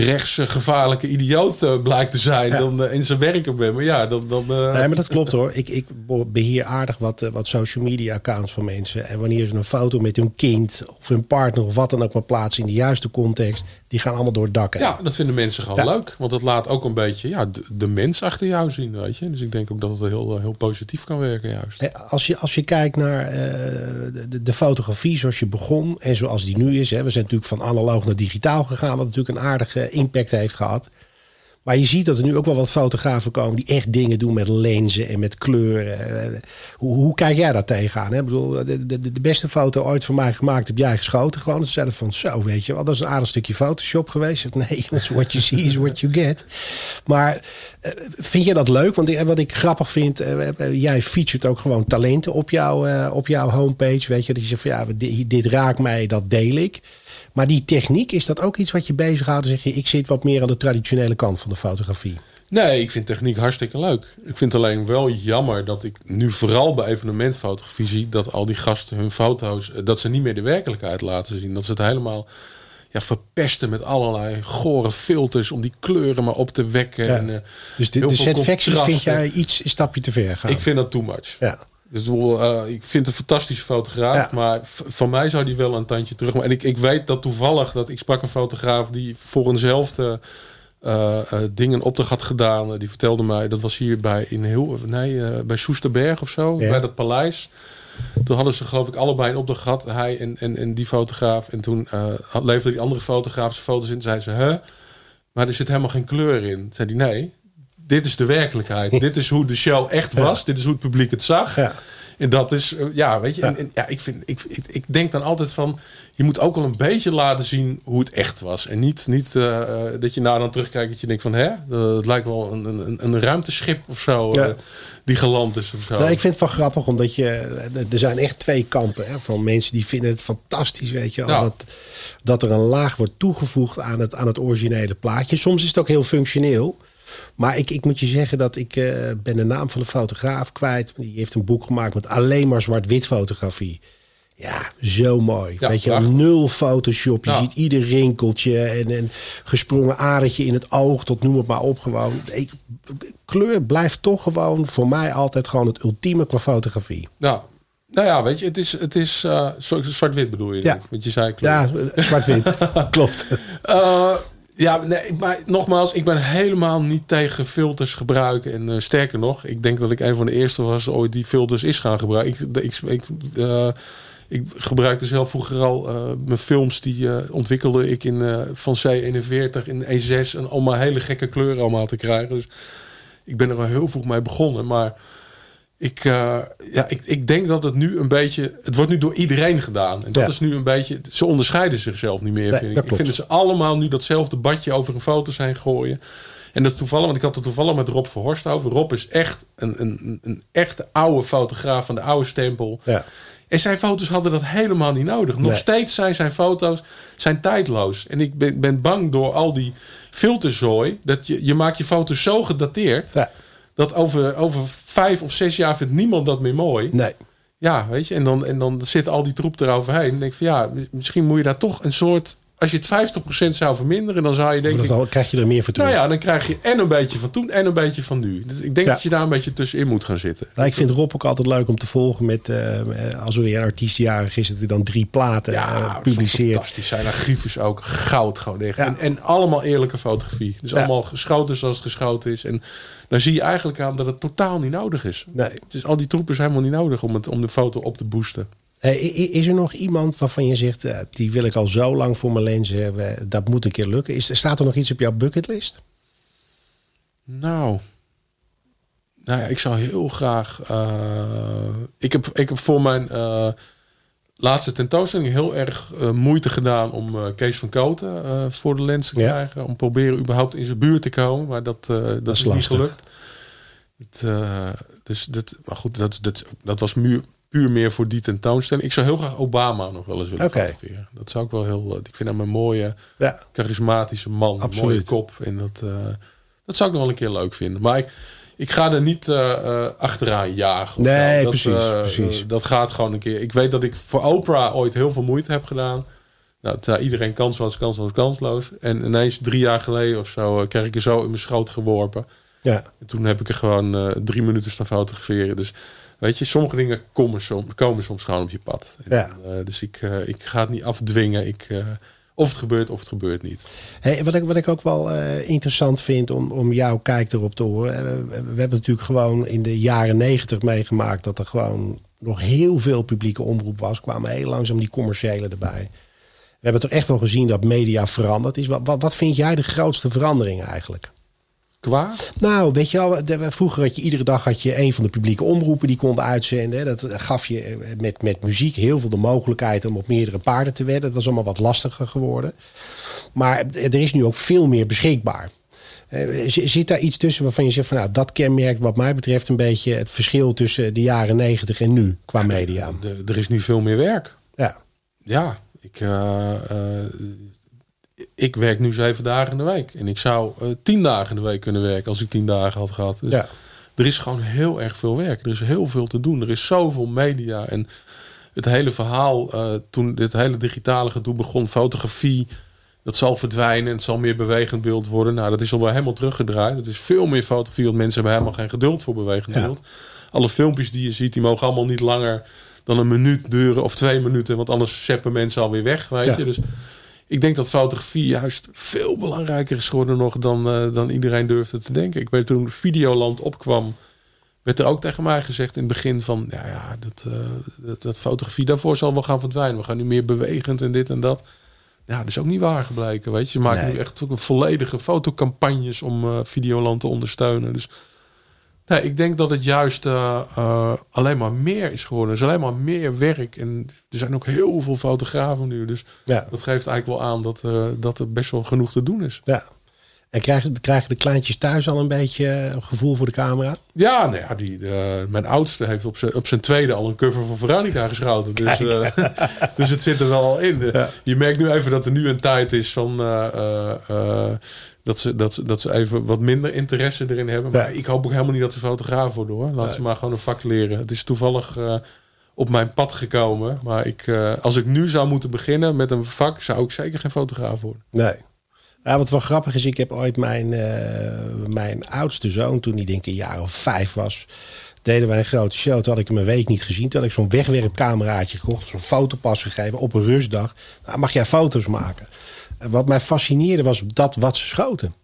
rechtse, gevaarlijke idioot eh, blijkt te zijn Ja. dan, eh, in zijn werken ben. Maar ja, dan... dan eh, Nee, maar dat klopt hoor. Ik, ik beheer aardig wat, wat social media accounts van mensen. En wanneer ze een foto met hun kind of hun partner of wat dan ook maar plaatsen in de juiste context, die gaan allemaal door het dak. Ja, dat vinden mensen gewoon Ja. leuk. Want dat laat ook een beetje ja, de, de mens achter jou zien, weet je. Dus ik denk ook dat het heel, heel positief kan werken juist. Als je, als je kijkt naar de, de, de fotografie zoals je begon en zoals die nu is. Hè, we zijn natuurlijk van analoog naar digitaal gegaan, wat natuurlijk een aardige impact heeft gehad. Maar je ziet dat er nu ook wel wat fotografen komen die echt dingen doen met lenzen en met kleuren. Hoe, hoe kijk jij daar tegenaan? Hè? Ik bedoel, de, beste foto ooit van mij gemaakt heb jij geschoten. Gewoon zelf van zo, weet je wel. Dat is een aardig stukje Photoshop geweest. Nee, what you see is what you get. Maar eh, vind je dat leuk? Want wat ik grappig vind, jij featuret ook gewoon talenten op, jou, op jouw homepage. Weet je, dat je zegt van ja, dit raakt mij, dat deel ik. Maar die techniek, is dat ook iets wat je bezighoudt? Zeg je, ik zit wat meer aan de traditionele kant van de fotografie. Nee, ik vind techniek hartstikke leuk. Ik vind alleen wel jammer dat ik nu vooral bij evenementfotografie zie dat al die gasten hun foto's, eh, dat ze niet meer de werkelijkheid laten zien. Dat ze het helemaal ja, verpesten met allerlei gore filters om die kleuren maar op te wekken. En, uh, dus de, de set vind jij iets een stapje te ver gaan? Ik vind dat too much. Ja. Dus uh, ik vind een fantastische fotograaf. Maar van mij zou die wel een tandje terug. En ik, ik weet dat toevallig dat ik sprak een fotograaf die voor eenzelfde uh, uh, dingen opdracht had gedaan. Die vertelde mij, dat was hier bij in heel nee, bij Soesterberg of zo, bij dat paleis. Toen hadden ze geloof ik allebei een opdracht gehad, hij en, en, en die fotograaf. En toen leverde die andere fotograaf zijn foto's in. Zei ze, hè? Maar er zit helemaal geen kleur in. Zei die nee, dit is de werkelijkheid. dit is hoe de show echt was. Dit is hoe het publiek het zag. Ja. En dat is, eh, ja, weet je. En, ja, ik, vind, ik, ik, ik, denk dan altijd van, je moet ook wel een beetje laten zien hoe het echt was. En niet, niet uh, dat je nou dan terugkijkt dat je denkt van, hè, het lijkt wel een, een, een ruimteschip of zo, ja. uh, die geland is of zo. Nou, ik vind het wel grappig, omdat je, er zijn echt twee kampen hè, van mensen die vinden het fantastisch, weet je, dat, dat er een laag wordt toegevoegd aan het, aan het originele plaatje. Soms is het ook heel functioneel. Maar ik, ik moet je zeggen dat ik uh, ben de naam van de fotograaf kwijt. Die heeft een boek gemaakt met alleen maar zwart-wit fotografie. Ja, zo mooi. Weet je, nul Photoshop. Je ziet ieder rinkeltje en een gesprongen adertje in het oog. Tot noem het maar op. Gewoon. Ik, kleur blijft toch gewoon voor mij altijd gewoon het ultieme qua fotografie. Nou, nou ja, weet je, het is, het is uh, zwart-wit bedoel je? Ja. Want je zei kleur. Ja, zwart-wit. Klopt. Uh, ja, nee, maar nogmaals, ik ben helemaal niet tegen filters gebruiken. En uh, sterker nog, ik denk dat ik een van de eerste was ooit die filters is gaan gebruiken. Ik, ik, uh, ik gebruikte zelf vroeger al uh, mijn films, die ontwikkelde ik in, van C41 in E6 en allemaal hele gekke kleuren allemaal te krijgen. Dus ik ben er al heel vroeg mee begonnen. Maar ik, uh, ja, ik, ik denk dat het nu een beetje. Het wordt nu door iedereen gedaan. En dat is nu een beetje. Ze onderscheiden zichzelf niet meer. vind ik. ik vind dat ze allemaal nu datzelfde badje over een foto zijn gooien. En dat is toevallig, want ik had het toevallig met Rob Verhorst over. Rob is echt een, een, een echte oude fotograaf van de oude stempel. Ja. En zijn foto's hadden dat helemaal niet nodig. Nog steeds zijn zijn foto's zijn tijdloos. En ik ben, ben bang door al die filterzooi. Dat je, je maakt je foto's zo gedateerd. Ja dat over, over vijf of zes jaar vindt niemand dat meer mooi. Nee. Ja, weet je, en dan, en dan zit al die troep eroverheen. En denk van ja, misschien moet je daar toch een soort als je het 50% zou verminderen, dan zou je denken. Dan krijg je er meer voor toe. Nou ja, dan krijg je en een beetje van toen en een beetje van nu. Dus ik denk dat je daar een beetje tussenin moet gaan zitten. Nou, ik vind Rob ook altijd leuk om te volgen met. Uh, als er weer een artiestjarig is, dat hij dan drie platen ja, uh, publiceert. Fantastisch. Zijn archief is ook goud gewoon echt. En, en allemaal eerlijke fotografie. Dus allemaal geschoten zoals het geschoten is. En dan zie je eigenlijk aan dat het totaal niet nodig is. Nee. Dus al die troepen zijn helemaal niet nodig om, het, om de foto op te boosten. Uh, is er nog iemand waarvan je zegt, uh, die wil ik al zo lang voor mijn lens hebben, dat moet een keer lukken? Is, staat er nog iets op jouw bucketlist? Nou, nou ja, ik zou heel graag. Uh, ik, heb, ik heb voor mijn laatste tentoonstelling heel erg moeite gedaan om Kees van Koten voor de lens te krijgen. Om proberen überhaupt in zijn buurt te komen. Maar dat, dat, dat is, niet gelukt. Het, dus dat, maar goed, dat, dat, dat was muur puur meer voor die tentoonstelling. Ik zou heel graag Obama nog wel eens willen okay. fotograferen. Dat zou ik wel heel... Ik vind hem een mooie, ja. charismatische man. Absoluut. Mooie kop. En dat, uh, dat zou ik nog wel een keer leuk vinden. Maar ik, ik ga er niet uh, uh, achteraan jagen. Nee, dat, precies, precies. dat gaat gewoon een keer. Ik weet dat ik voor Oprah ooit heel veel moeite heb gedaan. Nou, iedereen kansloos, kansloos, kansloos. En ineens drie jaar geleden of zo kreeg ik er zo in mijn schoot geworpen. Ja. En toen heb ik er gewoon drie minuten staan fotograferen. Dus Weet je, sommige dingen komen soms, komen soms gewoon op je pad. ja. uh, dus ik, uh, ik ga het niet afdwingen. Ik, uh, of het gebeurt of het gebeurt niet. Hey, wat, ik, wat ik ook wel interessant vind om, om jouw kijk erop te horen. we hebben natuurlijk gewoon in de jaren negentig meegemaakt dat er gewoon nog heel veel publieke omroep was. Kwamen heel langzaam die commerciële erbij. We hebben toch echt wel gezien dat media veranderd is. Wat, wat, wat vind jij de grootste verandering eigenlijk? Qua? Nou, weet je al, vroeger had je iedere dag had je een van de publieke omroepen die konden uitzenden. Dat gaf je eh, met, met muziek heel veel de mogelijkheid om op meerdere paarden te wedden. Dat is allemaal wat lastiger geworden. Maar er is nu ook veel meer beschikbaar. Eh, zit daar iets tussen waarvan je zegt van nou, dat kenmerkt wat mij betreft een beetje het verschil tussen de jaren negentig en nu qua media? er is nu veel meer werk. Ja. Ja, ik, uh, ik werk nu zeven dagen in de week. En ik zou uh, tien dagen in de week kunnen werken als ik tien dagen had gehad. Dus ja. er is gewoon heel erg veel werk. Er is heel veel te doen. Er is zoveel media. En het hele verhaal, uh, toen dit hele digitale gedoe begon, fotografie, dat zal verdwijnen en het zal meer bewegend beeld worden. Nou, dat is al wel helemaal teruggedraaid. Het is veel meer fotografie, want mensen hebben helemaal geen geduld voor bewegend Ja. beeld. Alle filmpjes die je ziet, die mogen allemaal niet langer dan een minuut duren of twee minuten, want anders zeppen mensen alweer weg, weet Ja. je. Dus ik denk dat fotografie juist veel belangrijker is geworden nog dan, eh, dan iedereen durfde te denken. Ik weet toen Videoland opkwam, werd er ook tegen mij gezegd in het begin van, ja, ja dat, eh, dat, dat fotografie daarvoor zal wel gaan verdwijnen. We gaan nu meer bewegend en dit en dat. Ja, dat is ook niet waar gebleken, weet je. Je maakt Nee. nu echt ook een volledige fotocampagnes om eh, Videoland te ondersteunen. Dus nee, ik denk dat het juist eh, eh, alleen maar meer is geworden. Er is alleen maar meer werk. En er zijn ook heel veel fotografen nu. Dus Ja. dat geeft eigenlijk wel aan dat, eh, dat er best wel genoeg te doen is. ja. En krijgen, krijgen de kleintjes thuis al een beetje eh, een gevoel voor de camera? Ja, nou ja die, de- mijn oudste heeft op zijn, op zijn tweede al een cover van Veronica geschoten. Dus, eh, dus het zit er wel al in. De- Ja. Je merkt nu even dat er nu een tijd is van... eh, eh, eh, dat, ze, dat, dat ze even wat minder interesse erin hebben. Maar Ja. ik hoop ook helemaal niet dat ze fotograaf worden hoor. Laat ze maar gewoon een vak leren. Het is toevallig eh, op mijn pad gekomen. Maar ik, eh, als ik nu zou moeten beginnen met een vak... zou ik zeker geen fotograaf worden. Nee. Ja, wat wel grappig is, ik heb ooit mijn, eh, mijn oudste zoon, toen hij denk ik een jaar of vijf was, deden wij een grote show. Toen had ik hem een week niet gezien. Toen had ik zo'n wegwerpcameraatje gekocht, zo'n fotopas gegeven op een rustdag. Nou, mag jij foto's maken? En wat mij fascineerde was dat wat ze schoten.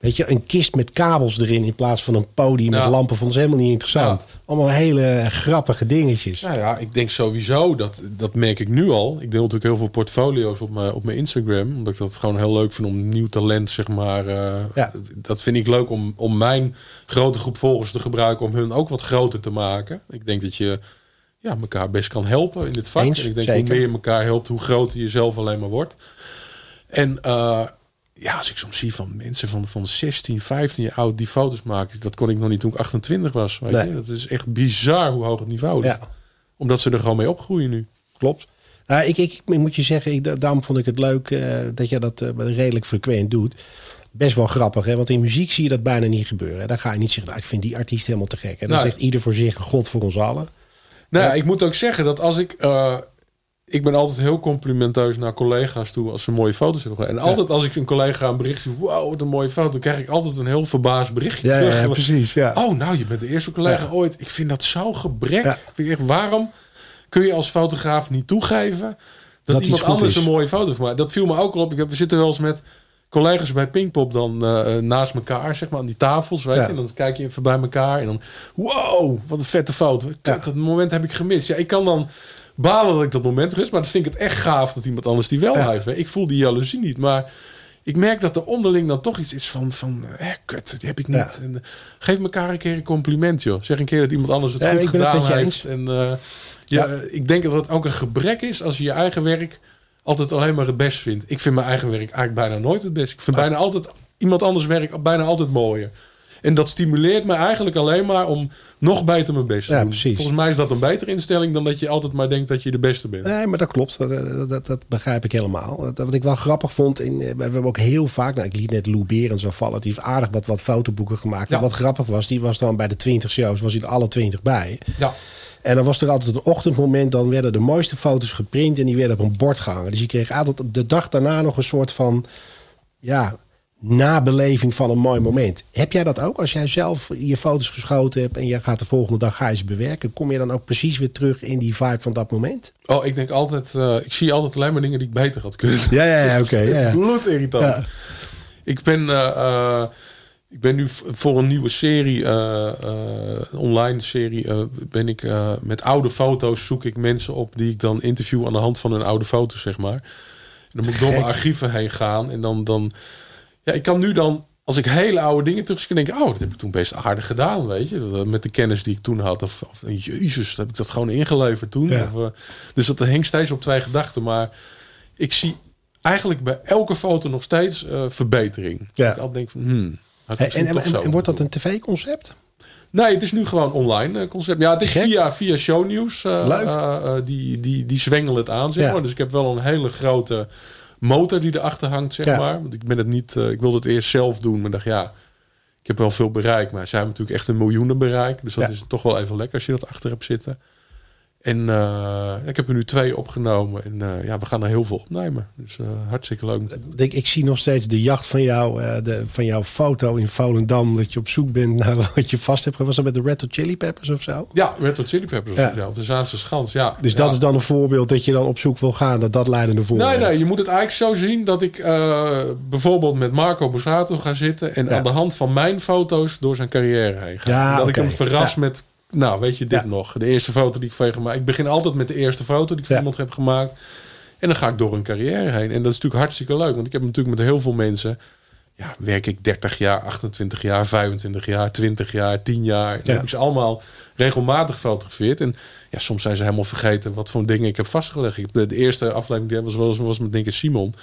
Weet je, een kist met kabels erin in plaats van een podium met lampen vond ze helemaal niet interessant. Allemaal hele grappige dingetjes. Nou ja, ik denk sowieso, dat, dat merk ik nu al. Ik deel natuurlijk heel veel portfolio's op mijn, op mijn Instagram. Omdat ik dat gewoon heel leuk vind om nieuw talent, zeg maar. eh, Ja. Dat vind ik leuk om, om mijn grote groep volgers te gebruiken. Om hun ook wat groter te maken. Ik denk dat je ja, elkaar best kan helpen in dit vak. Eens, en ik denk zeker. hoe meer je elkaar helpt, hoe groter je zelf alleen maar wordt. En eh, ja, als ik soms zie van mensen van, van 16, 15 jaar oud die foto's maken. Dat kon ik nog niet toen ik 28 was. Weet Nee. je? Dat is echt bizar hoe hoog het niveau is Ja. omdat ze er gewoon mee opgroeien nu. Klopt. Nou, ik, ik, ik moet je zeggen, ik, da- daarom vond ik het leuk eh, dat je dat eh, redelijk frequent doet. Best wel grappig, hè? want in muziek zie je dat bijna niet gebeuren. Dan ga je niet zeggen, nou, ik vind die artiest helemaal te gek. En dan Nou, zegt ieder voor zich, God voor ons allen. Nou, ja, Ja. ik moet ook zeggen dat als ik... eh, ik ben altijd heel complimenteus naar collega's toe als ze mooie foto's hebben gedaan. En altijd als ik een collega een bericht zie, wow, wat een mooie foto, dan krijg ik altijd een heel verbaasd berichtje Ja, terug. ja, precies. Ja. Oh, nou, je bent de eerste collega Ja. ooit. Ik vind dat zo gebrek. Ik echt, waarom kun je als fotograaf niet toegeven dat, iemand anders is. een mooie foto van maakt? Dat viel me ook al op. Ik heb, we zitten wel eens met collega's bij Pinkpop dan eh, eh, naast elkaar, zeg maar, aan die tafels, weet je. En dan kijk je even bij elkaar en dan, wow, wat een vette foto. Dat moment heb ik gemist. Ja, ik kan dan balen dat ik dat moment rust, maar dan vind ik het echt gaaf dat iemand anders die wel Ja. heeft. Ik voel die jaloezie niet, maar ik merk dat er onderling dan toch iets is van, van eh, kut, die heb ik niet. Ja. En, eh, geef elkaar een keer een compliment, joh. Zeg een keer dat iemand anders het Ja, goed het gedaan heeft. En, eh, ja, ik denk dat het ook een gebrek is als je je eigen werk altijd alleen maar het best vindt. Ik vind mijn eigen werk eigenlijk bijna nooit het best. Ik vind bijna altijd iemand anders werk bijna altijd mooier. En dat stimuleert me eigenlijk alleen maar om nog beter mijn best te Ja, doen. precies. Volgens mij is dat een betere instelling dan dat je altijd maar denkt dat je de beste bent. Nee, maar dat klopt. Dat, dat, dat, begrijp ik helemaal. Dat, wat ik wel grappig vond, in, eh, we hebben ook heel vaak, nou, ik liet net Lou Berends zo vallen. Die heeft aardig wat, wat fotoboeken gemaakt. Ja. En wat grappig was, die was dan bij de 20 shows, was hij er alle 20 bij. Ja. En dan was er altijd een ochtendmoment, dan werden de mooiste foto's geprint en die werden op een bord gehangen. Dus je kreeg altijd de dag daarna nog een soort van, ja, nabeleving van een mooi moment. Heb jij dat ook? Als jij zelf je foto's geschoten hebt en je gaat de volgende dag ga je ze bewerken, kom je dan ook precies weer terug in die vibe van dat moment? Oh, ik denk altijd, eh, ik zie altijd alleen maar dingen die ik beter had kunnen. Ja, ja, ja, oké, ja, ja. Bloedirritant. Ja. Ik ben, eh, eh, ik ben nu voor een nieuwe serie, online serie, ben ik met oude foto's zoek ik mensen op die ik dan interview aan de hand van hun oude foto's, zeg maar. En dan moet ik door mijn archieven heen gaan en dan, dan, ja, ik kan nu dan als ik hele oude dingen terug zie, denk ik, oh, dat heb ik toen best aardig gedaan, weet je. Met de kennis die ik toen had. Of, of jezus, heb ik dat gewoon ingeleverd toen. Ja. Of, eh, dus dat hing steeds op twee gedachten. Maar ik zie eigenlijk bij elke foto nog steeds eh, verbetering. Ja. Ik altijd denk van, hmm, En, wordt dat een tv-concept? Nee, het is nu gewoon online eh, concept. Ja, het is Gek. via, via shownieuws. eh, Leuk. eh, eh, die, die, die zwengelen het aan, zeg Ja. Dus ik heb wel een hele grote motor die erachter hangt, zeg Ja. maar. Want ik ben het niet... eh, ik wilde het eerst zelf doen, maar dacht ja... Ik heb wel veel bereik, maar zij hebben natuurlijk echt een miljoenen bereik. Dus dat Ja. is toch wel even lekker als je dat achter hebt zitten. En eh, ik heb er nu twee opgenomen. En eh, ja, we gaan er heel veel opnemen. Dus eh, hartstikke leuk. Ik, ik zie nog steeds de jacht van, jou, de, van jouw foto in Volendam. Dat je op zoek bent naar wat je vast hebt. Was dat met de Red Hot Chili Peppers of zo? Ja, Red Hot Chili Peppers Ja. ja, op de Zaanse Schans. Ja. Dus Ja. dat is dan een voorbeeld dat je dan op zoek wil gaan. Dat dat leidende voorbeeld Nee, nee, je moet het eigenlijk zo zien dat ik bijvoorbeeld met Marco Borsato ga zitten en Ja. aan de hand van mijn foto's door zijn carrière heen ga. Dat ik hem verras met, nou weet je dit Ja. nog, de eerste foto die ik van je gemaakt. Ik begin altijd met de eerste foto die ik van Ja. iemand heb gemaakt. En dan ga ik door een carrière heen. En dat is natuurlijk hartstikke leuk, want ik heb natuurlijk met heel veel mensen, ja, werk ik 30 jaar, 28 jaar, 25 jaar, 20 jaar, 10 jaar. Dan Ja. heb ik ze allemaal regelmatig gefotografeerd. En ja, soms zijn ze helemaal vergeten wat voor dingen ik heb vastgelegd. Ik de, de eerste aflevering die was, was, was met denk Simon.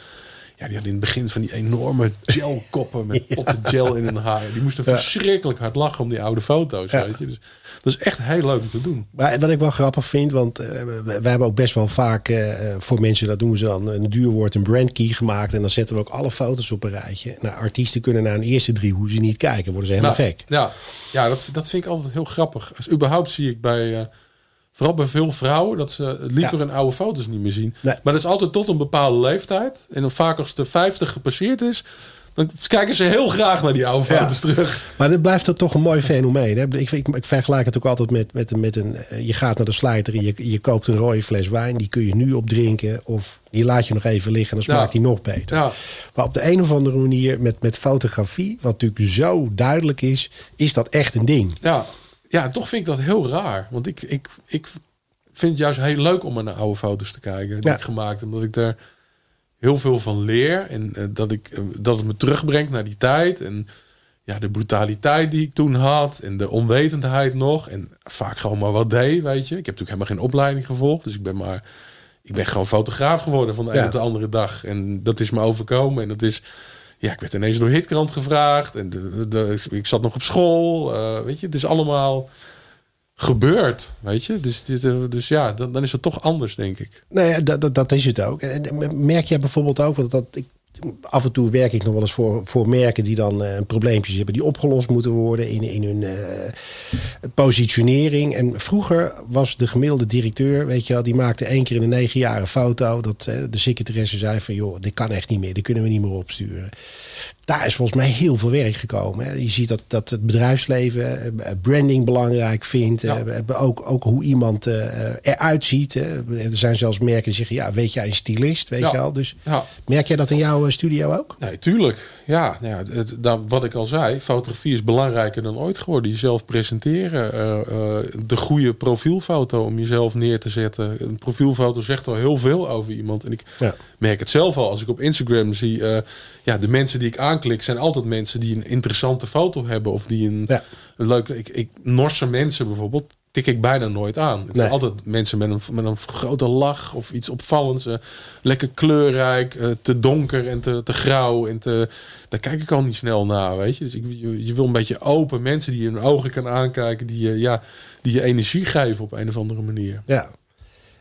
Ja, die had in het begin van die enorme gelkoppen met potten gel in hun haar. Die moesten verschrikkelijk hard lachen om die oude foto's. Ja. Weet je? Dus dat is echt heel leuk om te doen. Maar wat ik wel grappig vind, want eh, we, we hebben ook best wel vaak eh, voor mensen, dat doen ze dan een duur woord, een brandkey gemaakt. En dan zetten we ook alle foto's op een rijtje. Nou, artiesten kunnen naar een eerste drie hoe ze niet kijken, worden ze helemaal Nou, gek. Ja, ja dat, dat vind ik altijd heel grappig. Dus überhaupt zie ik bij, eh, vooral bij veel vrouwen, dat ze liever Ja. hun oude foto's niet meer zien. Nee. Maar dat is altijd tot een bepaalde leeftijd. En dan vaak als de 50 gepasseerd is, dan kijken ze heel graag naar die oude Ja. foto's terug. Maar dit blijft er toch een mooi fenomeen. Hè? Ik, ik, ik vergelijk het ook altijd met, met, met een. eh, Je gaat naar de slijter en je, je koopt een rode fles wijn. Die kun je nu opdrinken. Of die laat je nog even liggen en dan smaakt Ja. die nog beter. Ja. Maar op de een of andere manier met, met fotografie, wat natuurlijk zo duidelijk is, is dat echt een ding. Ja, ja, toch vind ik dat heel raar. Want ik, ik, ik vind het juist heel leuk om naar oude foto's te kijken die Ja. ik gemaakt heb. Omdat ik daar heel veel van leer. En eh, dat, ik, eh, dat het me terugbrengt naar die tijd. En ja, de brutaliteit die ik toen had. En de onwetendheid nog. En vaak gewoon maar wat deed, weet je. Ik heb natuurlijk helemaal geen opleiding gevolgd. Dus ik ben maar... Ik ben gewoon fotograaf geworden van de Ja. een op de andere dag. En dat is me overkomen. En dat is... Ja, ik werd ineens door Hitkrant gevraagd. En de, ik zat nog op school. eh, weet je, het is allemaal gebeurd, weet je. Dus, dit, eh, dus ja, dan, dan is het toch anders, denk ik. Ja, dat, dat, is het ook. En merk jij bijvoorbeeld ook, want dat af en toe werk ik nog wel eens voor, voor merken die dan eh, probleempjes hebben die opgelost moeten worden in, in hun eh, positionering. En vroeger was de gemiddelde directeur, weet je wel, die maakte één keer in de negen jaar een foto. Dat eh, de secretaresse zei van, joh, dit kan echt niet meer, dit kunnen we niet meer opsturen. Daar is volgens mij heel veel werk gekomen. Hè. Je ziet dat, dat het bedrijfsleven eh, branding belangrijk vindt. Ja. Eh, ook, ook hoe iemand eh, eruit ziet. Hè. Er zijn zelfs merken die zeggen, ja, weet jij een stylist, weet Ja. je wel. Dus Ja, merk jij dat in jouw eh, studio ook? nee, tuurlijk. Ja, nou ja het, daar, wat ik al zei, fotografie is belangrijker dan ooit geworden. Jezelf presenteren, eh, eh, de goede profielfoto om jezelf neer te zetten. Een profielfoto zegt al heel veel over iemand. En ik merk het zelf al als ik op Instagram zie. eh, ja, de mensen die ik aanklik zijn altijd mensen die een interessante foto hebben. Of die een, Ja. een leuke... Ik, ik, Norse mensen bijvoorbeeld tik ik bijna nooit aan. Het Nee. zijn altijd mensen met een, met een grote lach of iets opvallends. eh, lekker kleurrijk, eh, te donker en te, te grauw. En te, daar kijk ik al niet snel naar, weet je. Dus ik, je, je wil een beetje open mensen die je de ogen kan aankijken. Die je, ja, die je energie geven op een of andere manier. Ja.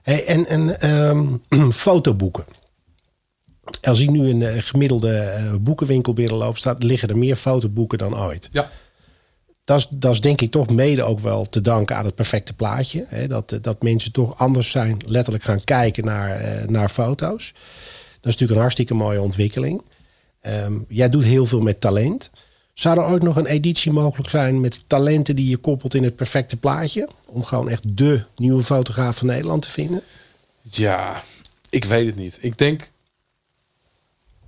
Hey, en en ehm, fotoboeken. Als ik nu in een gemiddelde eh, boekenwinkel binnenloop, staat, liggen er meer fotoboeken dan ooit. Ja, Dat is, dat is denk ik toch mede ook wel te danken aan het perfecte plaatje. Hè? Dat, eh, dat mensen toch anders zijn, letterlijk gaan kijken naar, eh, naar foto's. Dat is natuurlijk een hartstikke mooie ontwikkeling. Ehm, jij doet heel veel met talent. Zou er ook nog een editie mogelijk zijn met talenten die je koppelt in het perfecte plaatje? Om gewoon echt de nieuwe fotograaf van Nederland te vinden? Ja, ik weet het niet. Ik denk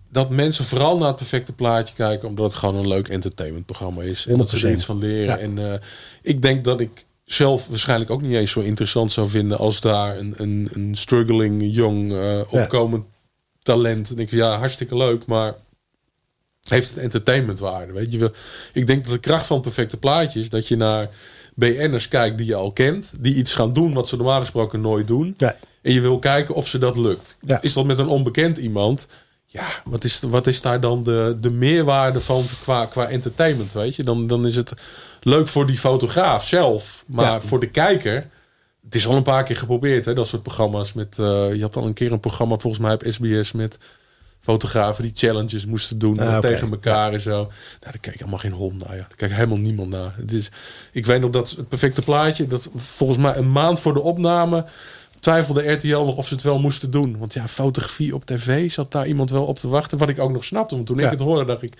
dat mensen vooral naar het perfecte plaatje kijken, omdat het gewoon een leuk entertainmentprogramma is. En dat ze er 100%. iets van leren. Ja. En eh, ik denk dat ik zelf waarschijnlijk ook niet eens zo interessant zou vinden als daar een, een, een struggling, jong, eh, opkomend talent. Denk ik, ja, hartstikke leuk, maar heeft het entertainmentwaarde. Weet je wel? Ik denk dat de kracht van het perfecte plaatje is dat je naar BN'ers kijkt die je al kent, die iets gaan doen wat ze normaal gesproken nooit doen. Ja. En je wil kijken of ze dat lukt. Is dat met een onbekend iemand? Ja, wat is, wat is daar dan de, de meerwaarde van qua, qua entertainment? Weet je, dan, dan is het leuk voor die fotograaf zelf, maar Ja. voor de kijker. Het is al een paar keer geprobeerd, hè, dat soort programma's. Met, eh, je had al een keer een programma volgens mij op SBS met fotografen die challenges moesten doen Ah, eh, tegen elkaar en zo. Nou, daar keek helemaal geen hond naar. Ja. Daar helemaal niemand naar. Het is, ik weet nog dat het perfecte plaatje, dat volgens mij een maand voor de opname twijfelde RTL nog of ze het wel moesten doen. Want ja, fotografie op tv zat daar iemand wel op te wachten. Wat ik ook nog snapte. Want toen Ja. ik het hoorde, dacht ik.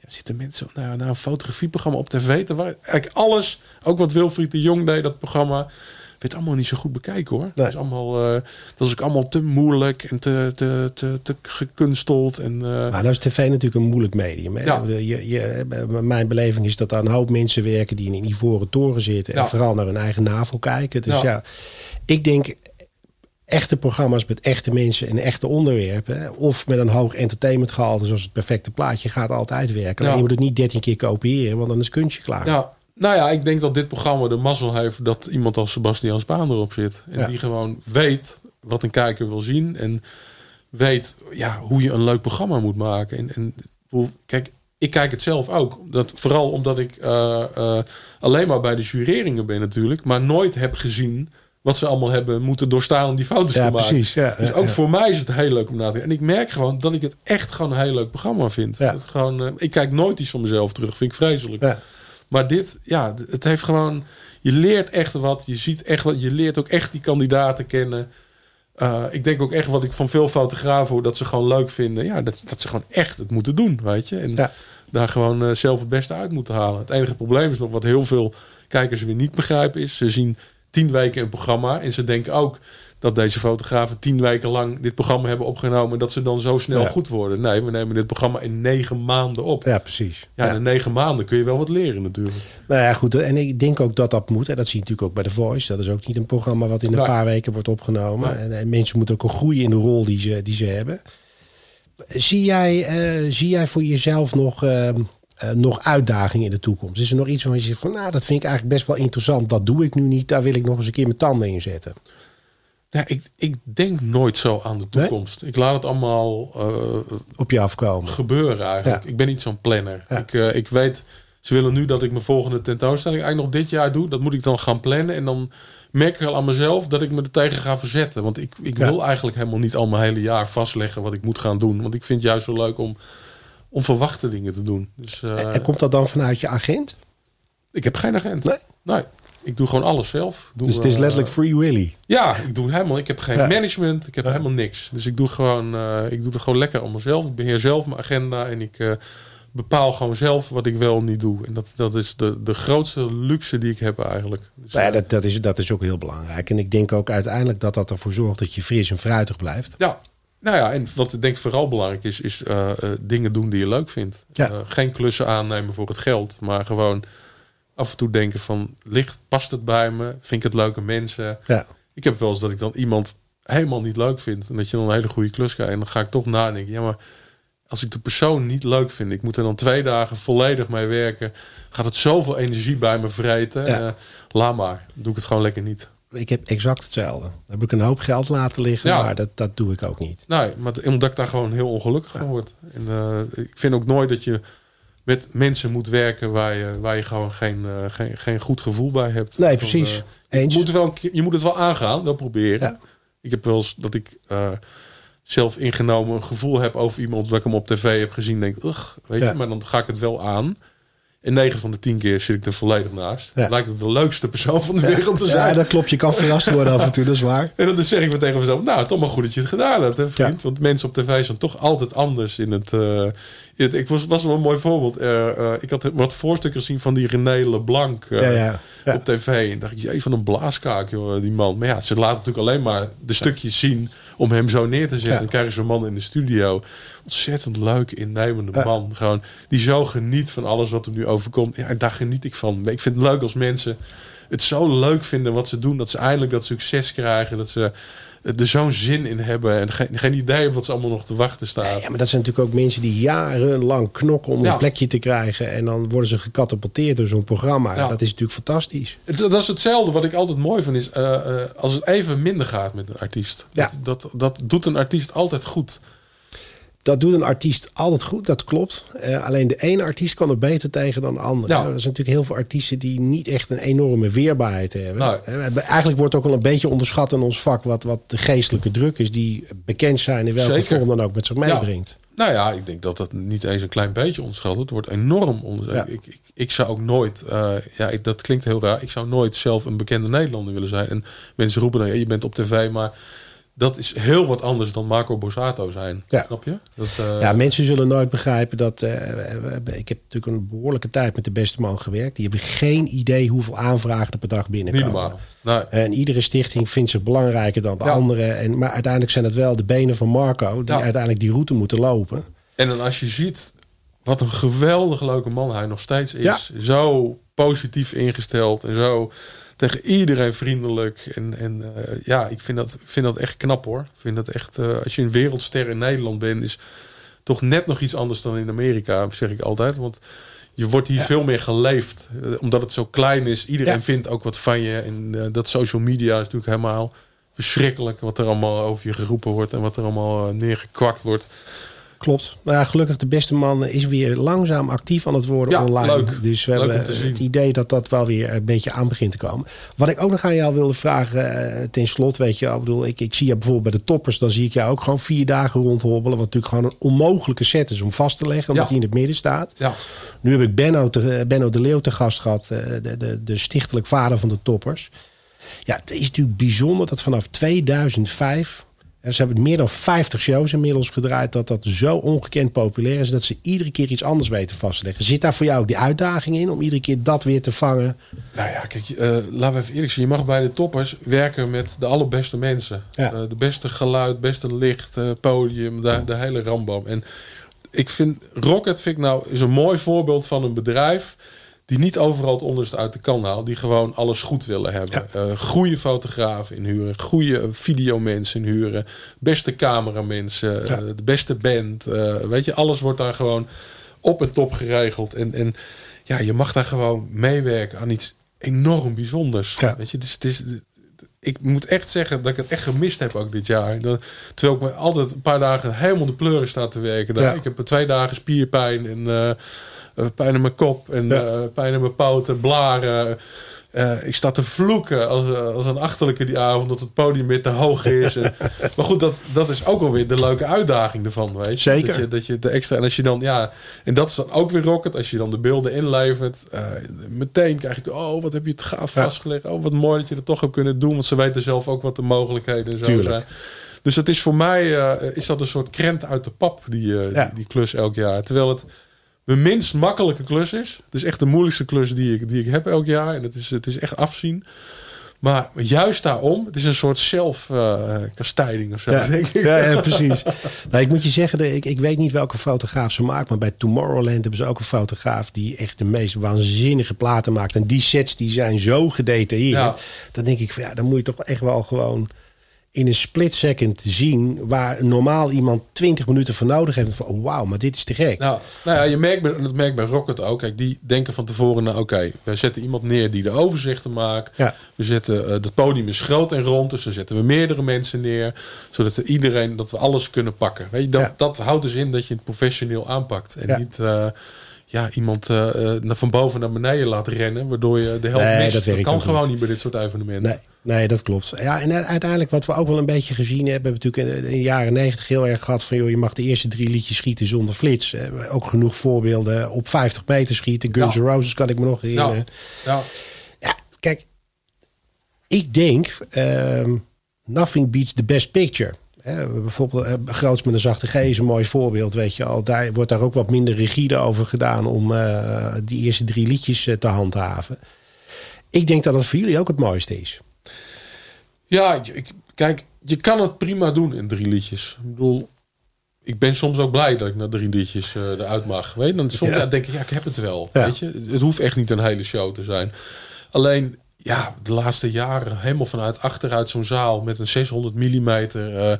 Ja, zitten mensen naar, naar een fotografieprogramma op tv te? Eigenlijk alles, ook wat Wilfried de Jong deed, dat programma. Werd allemaal niet zo goed bekijken hoor. Dat, is allemaal, eh, dat is ook allemaal te moeilijk en te, te, te, te gekunsteld. En, Maar nou is tv natuurlijk een moeilijk medium. Hè? Ja. Je, je, mijn beleving is dat er een hoop mensen werken die in een ivoren toren zitten. En Ja. vooral naar hun eigen navel kijken. Dus. Ja. ik denk echte programma's met echte mensen en echte onderwerpen. Of met een hoog entertainmentgehalte zoals het perfecte plaatje gaat altijd werken. Ja. je moet het niet 13 keer kopiëren, want dan is kunstje klaar. Ja, nou ja, ik denk dat dit programma de mazzel heeft dat iemand als Sebastian Spaan erop zit. En Ja. die gewoon weet wat een kijker wil zien. En weet ja, hoe je een leuk programma moet maken. En, en kijk, ik kijk het zelf ook. Dat, vooral omdat ik eh, eh, alleen maar bij de jureringen ben natuurlijk. Maar nooit heb gezien wat ze allemaal hebben moeten doorstaan om die foto's Ja, te maken. precies, ja, dus ja, ook ja. voor mij is het heel leuk om na te kijken. En ik merk gewoon dat ik het echt gewoon een heel leuk programma vind. Ja. Dat gewoon, eh, ik kijk nooit iets van mezelf terug. Vind ik vreselijk. Maar dit, ja, het heeft gewoon. Je leert echt wat. Je ziet echt wat. Je leert ook echt die kandidaten kennen. Eh, ik denk ook echt wat ik van veel fotografen hoor, dat ze gewoon leuk vinden. Ja, dat, dat ze gewoon echt het moeten doen, weet je. En Ja. daar gewoon eh, zelf het beste uit moeten halen. Het enige probleem is nog wat heel veel kijkers weer niet begrijpen is. Ze zien tien weken een programma en ze denken ook dat deze fotografen tien weken lang dit programma hebben opgenomen. En dat ze dan zo snel Ja. goed worden. Nee, we nemen dit programma in negen maanden op. Ja, precies. Ja, in negen maanden kun je wel wat leren natuurlijk. Nou ja, goed. En ik denk ook dat dat moet. En dat zie je natuurlijk ook bij The Voice. Dat is ook niet een programma wat in een Nee. paar weken wordt opgenomen. Nee. En, en mensen moeten ook al groeien in de rol die ze, die ze hebben. Zie jij, eh, zie jij voor jezelf nog, eh, eh, nog uitdagingen in de toekomst? Is er nog iets waarvan je zegt van... nou, dat vind ik eigenlijk best wel interessant. Dat doe ik nu niet. Daar wil ik nog eens een keer mijn tanden in zetten. Ja, ik, ik denk nooit zo aan de toekomst. Ik laat het allemaal eh, Op je afkomen. gebeuren eigenlijk. Ja. Ik ben niet zo'n planner. Ja. Ik, eh, ik weet, ze willen nu dat ik mijn volgende tentoonstelling eigenlijk nog dit jaar doe. Dat moet ik dan gaan plannen. En dan merk ik al aan mezelf dat ik me er tegen ga verzetten. Want ik, ik Ja. wil eigenlijk helemaal niet al mijn hele jaar vastleggen wat ik moet gaan doen. Want ik vind het juist zo leuk om onverwachte dingen te doen. Dus eh, en komt dat dan vanuit je agent? ik heb geen agent. Nee? Nee. Ik doe gewoon alles zelf. Doe, Dus het is eh, letterlijk Free Willy. Ja, ik doe helemaal. Ik heb geen Ja. management. Ik heb helemaal niks. Dus ik doe gewoon. eh, ik doe het gewoon lekker om mezelf. Ik beheer zelf mijn agenda en ik bepaal gewoon zelf wat ik wel en niet doe. En dat, dat is de, de grootste luxe die ik heb eigenlijk. Dus, Nou ja, dat, dat, is, dat is ook heel belangrijk. En ik denk ook uiteindelijk dat dat ervoor zorgt dat je fris en fruitig blijft. ja. Nou ja, en wat ik denk vooral belangrijk is, is eh, eh, dingen doen die je leuk vindt. Ja. Eh, geen klussen aannemen voor het geld, maar gewoon af en toe denken van, ligt, past het bij me? Vind ik het leuke mensen? Ja. Ik heb wel eens dat ik dan iemand helemaal niet leuk vind. En dat je dan een hele goede klus krijgt. En dan ga ik toch nadenken. Ja, maar als ik de persoon niet leuk vind. Ik moet er dan twee dagen volledig mee werken. Gaat het zoveel energie bij me vreten. Ja. Laat maar. Doe ik het gewoon lekker niet. Ik heb exact hetzelfde. Dan heb ik een hoop geld laten liggen, Ja. maar dat, dat doe ik ook niet. Nee, maar omdat ik daar gewoon heel ongelukkig van word. En, eh, ik vind ook nooit dat je met mensen moet werken waar je, waar je gewoon geen, eh, geen, geen goed gevoel bij hebt. Nee, Van, precies. eh, je, moet wel je moet het wel aangaan, wel proberen. Ja. Ik heb wel eens dat ik zelf ingenomen een gevoel heb over iemand dat ik hem op tv heb gezien. Denk, ugh, weet je, maar dan ga ik het wel aan. En 9 van de 10 keer zit ik er volledig naast. Ja. Lijkt het de leukste persoon van de wereld te zijn. Ja, dat klopt. Je kan verrast worden af en toe, dat is waar. En dan zeg ik me tegen mezelf, nou, toch maar goed dat je het gedaan hebt, hè, vriend. Want mensen op tv zijn toch altijd anders in het... eh, in het ik was, was wel een mooi voorbeeld. Eh, eh, ik had wat voorstukken gezien van die René Leblanc ja. op tv. En dacht ik, jee, van een blaaskaak, joh, die man. Maar ja, ze laten natuurlijk alleen maar de stukjes zien om hem zo neer te zetten. Ja. En krijgen ze een man in de studio. Ontzettend leuk, innemende man. Gewoon, die zo geniet van alles wat er nu overkomt. Ja, en daar geniet ik van. Ik vind het leuk als mensen het zo leuk vinden wat ze doen. Dat ze eindelijk dat succes krijgen. Dat ze er zo'n zin in hebben en geen, geen idee hebben wat ze allemaal nog te wachten staat. Ja, maar dat zijn natuurlijk ook mensen die jarenlang knokken om Ja. een plekje te krijgen. En dan worden ze gecatapulteerd door zo'n programma. Ja. Dat is natuurlijk fantastisch. Dat is hetzelfde wat ik altijd mooi vind, is eh, eh, als het even minder gaat met een artiest. Ja. Dat, dat, dat doet een artiest altijd goed. Dat doet een artiest altijd goed, dat klopt. Eh, alleen de ene artiest kan er beter tegen dan de andere. Ja. Er zijn natuurlijk heel veel artiesten die niet echt een enorme weerbaarheid hebben. Nee. Eh, Eigenlijk wordt ook wel een beetje onderschat in ons vak wat, wat de geestelijke druk is, die bekend zijn in welke Zeker. vorm dan ook met zich meebrengt. Nou ja, ik denk dat dat niet eens een klein beetje onderschat wordt. Het wordt enorm onderschat. Ja. Ik, ik, ik zou ook nooit, eh, ja, ik, dat klinkt heel raar. Ik zou nooit zelf een bekende Nederlander willen zijn. En mensen roepen dan, ja, je bent op tv, maar dat is heel wat anders dan Marco Borsato zijn. Ja. Snap je? Dat, eh, Ja, mensen zullen nooit begrijpen dat. eh, ik heb natuurlijk een behoorlijke tijd met de beste man gewerkt. Die hebben geen idee hoeveel aanvragen er per dag binnenkomen. Nee. En iedere stichting vindt zich belangrijker dan de Ja. andere. En, maar uiteindelijk zijn het wel de benen van Marco die Ja. uiteindelijk die route moeten lopen. En dan als je ziet wat een geweldig leuke man hij nog steeds is. Zo positief ingesteld en zo tegen iedereen vriendelijk. En, en eh, ja, ik vind dat, vind dat echt knap hoor. Ik vind dat echt, eh, als je een wereldster in Nederland bent, is toch net nog iets anders dan in Amerika, zeg ik altijd. Want je wordt hier veel meer geleefd. eh, omdat het zo klein is. Iedereen Ja. vindt ook wat van je. En dat social media is natuurlijk helemaal verschrikkelijk. Wat er allemaal over je geroepen wordt. En wat er allemaal neergekwakt wordt. Klopt. Maar ja, gelukkig de beste man is weer langzaam actief aan het worden Ja, online. leuk. Dus we Leuk hebben het idee dat dat wel weer een beetje aan begint te komen. Wat ik ook nog aan jou wilde vragen, eh, ten slotte, weet je, ik bedoel, ik, ik zie je bijvoorbeeld bij de toppers, dan zie ik jou ook gewoon vier dagen rondhobbelen. Wat natuurlijk gewoon een onmogelijke set is om vast te leggen, omdat Ja. hij in het midden staat. Ja. Nu heb ik Benno, te, Benno de Leeuw te gast gehad, eh, de, de, de stichtelijk vader van de toppers. Ja, het is natuurlijk bijzonder dat vanaf 2005. En Ze hebben meer dan 50 shows inmiddels gedraaid. Dat dat zo ongekend populair is. Dat ze iedere keer iets anders weten vast te leggen. Zit daar voor jou ook die uitdaging in om iedere keer dat weer te vangen? Nou ja, kijk, eh, laten we even eerlijk zijn. Je mag bij de toppers werken met de allerbeste mensen. Ja. Eh, de beste geluid, beste licht, eh, podium, de, de hele rambam. En ik vind, Rocket vind ik nou, is een mooi voorbeeld van een bedrijf... die niet overal het onderste uit de kan haalt. Die gewoon alles goed willen hebben. Eh, goede fotografen inhuren. Goede videomensen inhuren. Beste cameramensen. eh, de beste band. eh, weet je, alles wordt daar gewoon op en top geregeld. En, en ja, je mag daar gewoon meewerken aan iets enorm bijzonders. Ja. Weet je, het is, het is, ik moet echt zeggen dat ik het echt gemist heb ook dit jaar. Dat- terwijl ik me altijd een paar dagen helemaal de pleuren sta te werken. daar. Ik heb twee dagen spierpijn en pijn in mijn kop en eh, pijn in mijn poten, blaren. Eh, ik sta te vloeken als, eh, als een achterlijke die avond dat het podium weer te hoog is. En- maar goed, dat, dat is ook alweer de leuke uitdaging ervan. Weet je? Zeker. Dat je, dat je de extra. En als je dan, ja, en dat is dan ook weer rocket. Als je dan de beelden inlevert, eh, meteen krijg je, oh, wat heb je het gaaf Ja. vastgelegd. Oh, wat mooi dat je dat toch hebt kunnen doen. Want ze weten zelf ook wat de mogelijkheden en zo Tuurlijk. zijn. Dus het is voor mij, eh, is dat een soort krent uit de pap, die, eh, Ja. die, die klus elk jaar. Terwijl het mijn minst makkelijke klus is. Het is echt de moeilijkste klus die ik, die ik heb elk jaar. En het is, het is echt afzien. Maar juist daarom, het is een soort zelfkastijding of zo, Ja, denk ik. ja, ja, precies. nou, ik moet je zeggen, ik, ik weet niet welke fotograaf ze maakt. Maar bij Tomorrowland hebben ze ook een fotograaf die echt de meest waanzinnige platen maakt. En die sets die zijn zo gedetailleerd. Ja. Dan denk ik van ja, dan moet je toch echt wel gewoon in een split second zien. Waar normaal iemand 20 minuten voor nodig heeft. Van oh, wauw, maar dit is te gek. Nou, nou ja, je merkt, dat merk ik bij Rocket ook. Kijk, die denken van tevoren, nou oké, we zetten iemand neer die de overzichten maakt. Ja. We zetten, eh het podium is groot en rond, dus dan zetten we meerdere mensen neer. Zodat we iedereen, dat we alles kunnen pakken. Weet je, dat, Ja. dat houdt dus in dat je het professioneel aanpakt. En Ja. niet eh, ja, iemand eh, eh, van boven naar beneden laat rennen, waardoor je de helft Nee, mist. dat kan gewoon niet. niet bij dit soort evenementen. Nee, nee, dat klopt. Ja, en uiteindelijk wat we ook wel een beetje gezien hebben, hebben we natuurlijk in de jaren negentig heel erg gehad van joh, je mag de eerste drie liedjes schieten zonder flits. Eh, Ook genoeg voorbeelden op 50 meter schieten. Guns Ja. N' Roses kan ik me nog herinneren. Ja, ja. Ja, kijk, ik denk ehm, nothing beats the best picture. Hè, bijvoorbeeld eh, Groots met een zachte G is een mooi voorbeeld, weet je al. Daar wordt daar ook wat minder rigide over gedaan om eh, die eerste drie liedjes eh, te handhaven. Ik denk dat dat voor jullie ook het mooiste is. Ja, ik- kijk, je kan het prima doen in drie liedjes. Ik bedoel, ik ben soms ook blij dat ik na drie liedjes eruit mag. Weet je? Dan soms Ja. ja. denk ik, ja, ik heb het wel. Ja. Weet je? Het, het hoeft echt niet een hele show te zijn. Alleen, ja, de laatste jaren helemaal vanuit achteruit zo'n zaal met een 600 mm uh,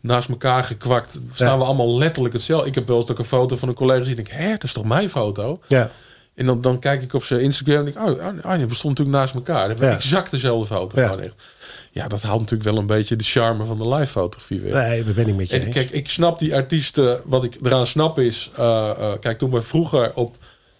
naast elkaar gekwakt. Staan Ja. we allemaal letterlijk hetzelfde. Ik heb wel eens ook een foto van een collega gezien. Ik denk, hè, dat is toch mijn foto? Ja. En dan, dan kijk ik op zijn Instagram en denk ik, oh, oh, oh nee, we stonden natuurlijk naast elkaar. We hebben Ja. exact dezelfde foto. Ja. Gewoon echt. ja, dat haalt natuurlijk wel een beetje de charme van de live fotografie weer. Nee, dat ben ik met je En eens. kijk, ik snap die artiesten. Wat ik eraan snap is. eh, eh, kijk, toen we vroeger op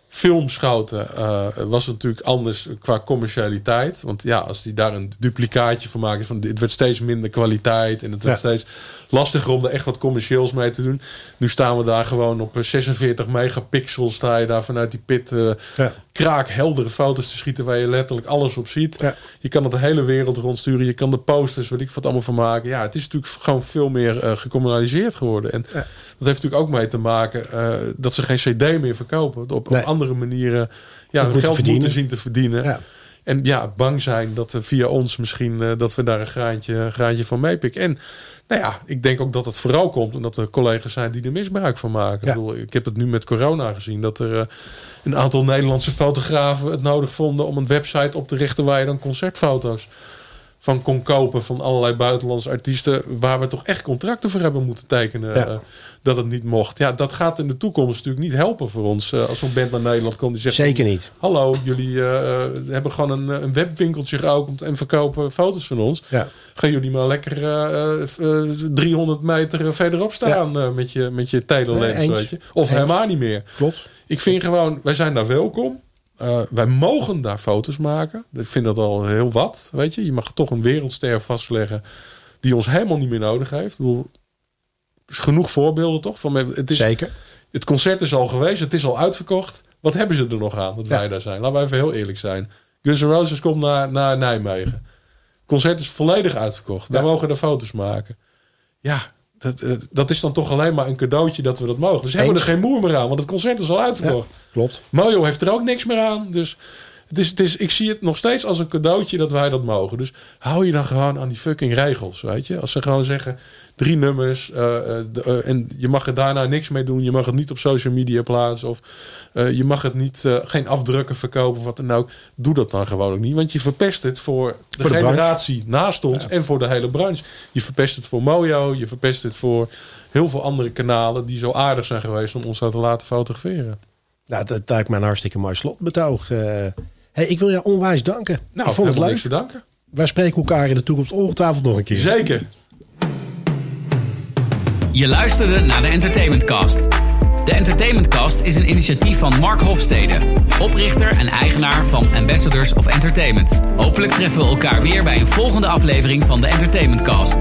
film schoten. eh, was het natuurlijk anders qua commercialiteit. Want ja, als die daar een duplicaatje van maken. Van, het werd steeds minder kwaliteit. En het werd Ja. steeds lastiger om er echt wat commercieels mee te doen. Nu staan we daar gewoon op eh, 46 megapixels. Sta je daar vanuit die pit. eh Ja. Kraakheldere foto's te schieten. Waar je letterlijk alles op ziet. Ja. Je kan het de hele wereld rondsturen. Je kan de posters, weet ik wat allemaal van maken. Ja, het is natuurlijk gewoon veel meer eh gecommunaliseerd geworden. En Ja. dat heeft natuurlijk ook mee te maken eh, dat ze geen CD meer verkopen. Op, Nee. op andere manieren ja, hun moeten geld verdienen. moeten zien te verdienen. Ja. En ja, bang zijn dat we via ons misschien eh, dat we daar een graantje, graantje van meepikken. En nou ja, ik denk ook dat het vooral komt omdat er collega's zijn die er misbruik van maken. Ja. Ik, bedoel, ik heb het nu met corona gezien dat er eh, een aantal Nederlandse fotografen het nodig vonden om een website op te richten waar je dan concertfoto's van kon kopen van allerlei buitenlandse artiesten waar we toch echt contracten voor hebben moeten tekenen Ja. eh, dat het niet mocht. Ja, dat gaat in de toekomst natuurlijk niet helpen voor ons eh, als zo'n band naar Nederland komt die zegt Zeker niet. Hallo, jullie eh, hebben gewoon een, een webwinkeltje geopend en verkopen foto's van ons. Ja. Gaan jullie maar lekker eh, eh, 300 meter verderop staan met je, met je telelens, weet je. Of helemaal niet meer. Klopt. Ik vind gewoon, wij zijn daar welkom. Eh, wij mogen daar foto's maken. Ik vind dat al heel wat, weet je. Je mag toch een wereldster vastleggen die ons helemaal niet meer nodig heeft. Ik bedoel, er is genoeg voorbeelden toch? Van, het, is, Zeker. het concert is al geweest, het is al uitverkocht. Wat hebben ze er nog aan dat Ja. wij daar zijn? Laten we even heel eerlijk zijn. Guns N' Roses komt naar, naar Nijmegen. Het concert is volledig uitverkocht. Wij Ja. mogen er foto's maken. Ja, dat, eh, dat is dan toch alleen maar een cadeautje dat we dat mogen. Dus hebben we er geen moer meer aan, want het concert is al Ja, uitverkocht. klopt. Mojo heeft er ook niks meer aan. Dus het is, het is, ik zie het nog steeds als een cadeautje dat wij dat mogen. Dus hou je dan gewoon aan die fucking regels, weet je. Als ze gewoon zeggen, drie nummers eh, eh, de- eh, en je mag er daarna niks mee doen. Je mag het niet op social media plaatsen of je mag het niet, geen afdrukken verkopen of wat dan ook. Doe dat dan gewoon ook niet, want je verpest het voor de, Voor de generatie naast ons en voor de hele branche. Je verpest het voor Mojo, je verpest het voor heel veel andere kanalen die zo aardig zijn geweest om ons te laten fotograferen. Nou, dat lijkt me een hartstikke mooi slotbetoog. eh. hey, ik wil jou onwijs danken. Nou, ik vond het leuk. niks te danken. Wij spreken elkaar in de toekomst ongetwijfeld nog een keer. Zeker. Je luisterde naar de Entertainment Cast. De Entertainment Cast is een initiatief van Mark Hofstede, oprichter en eigenaar van Ambassadors of Entertainment. Hopelijk treffen we elkaar weer bij een volgende aflevering van de Entertainment Cast.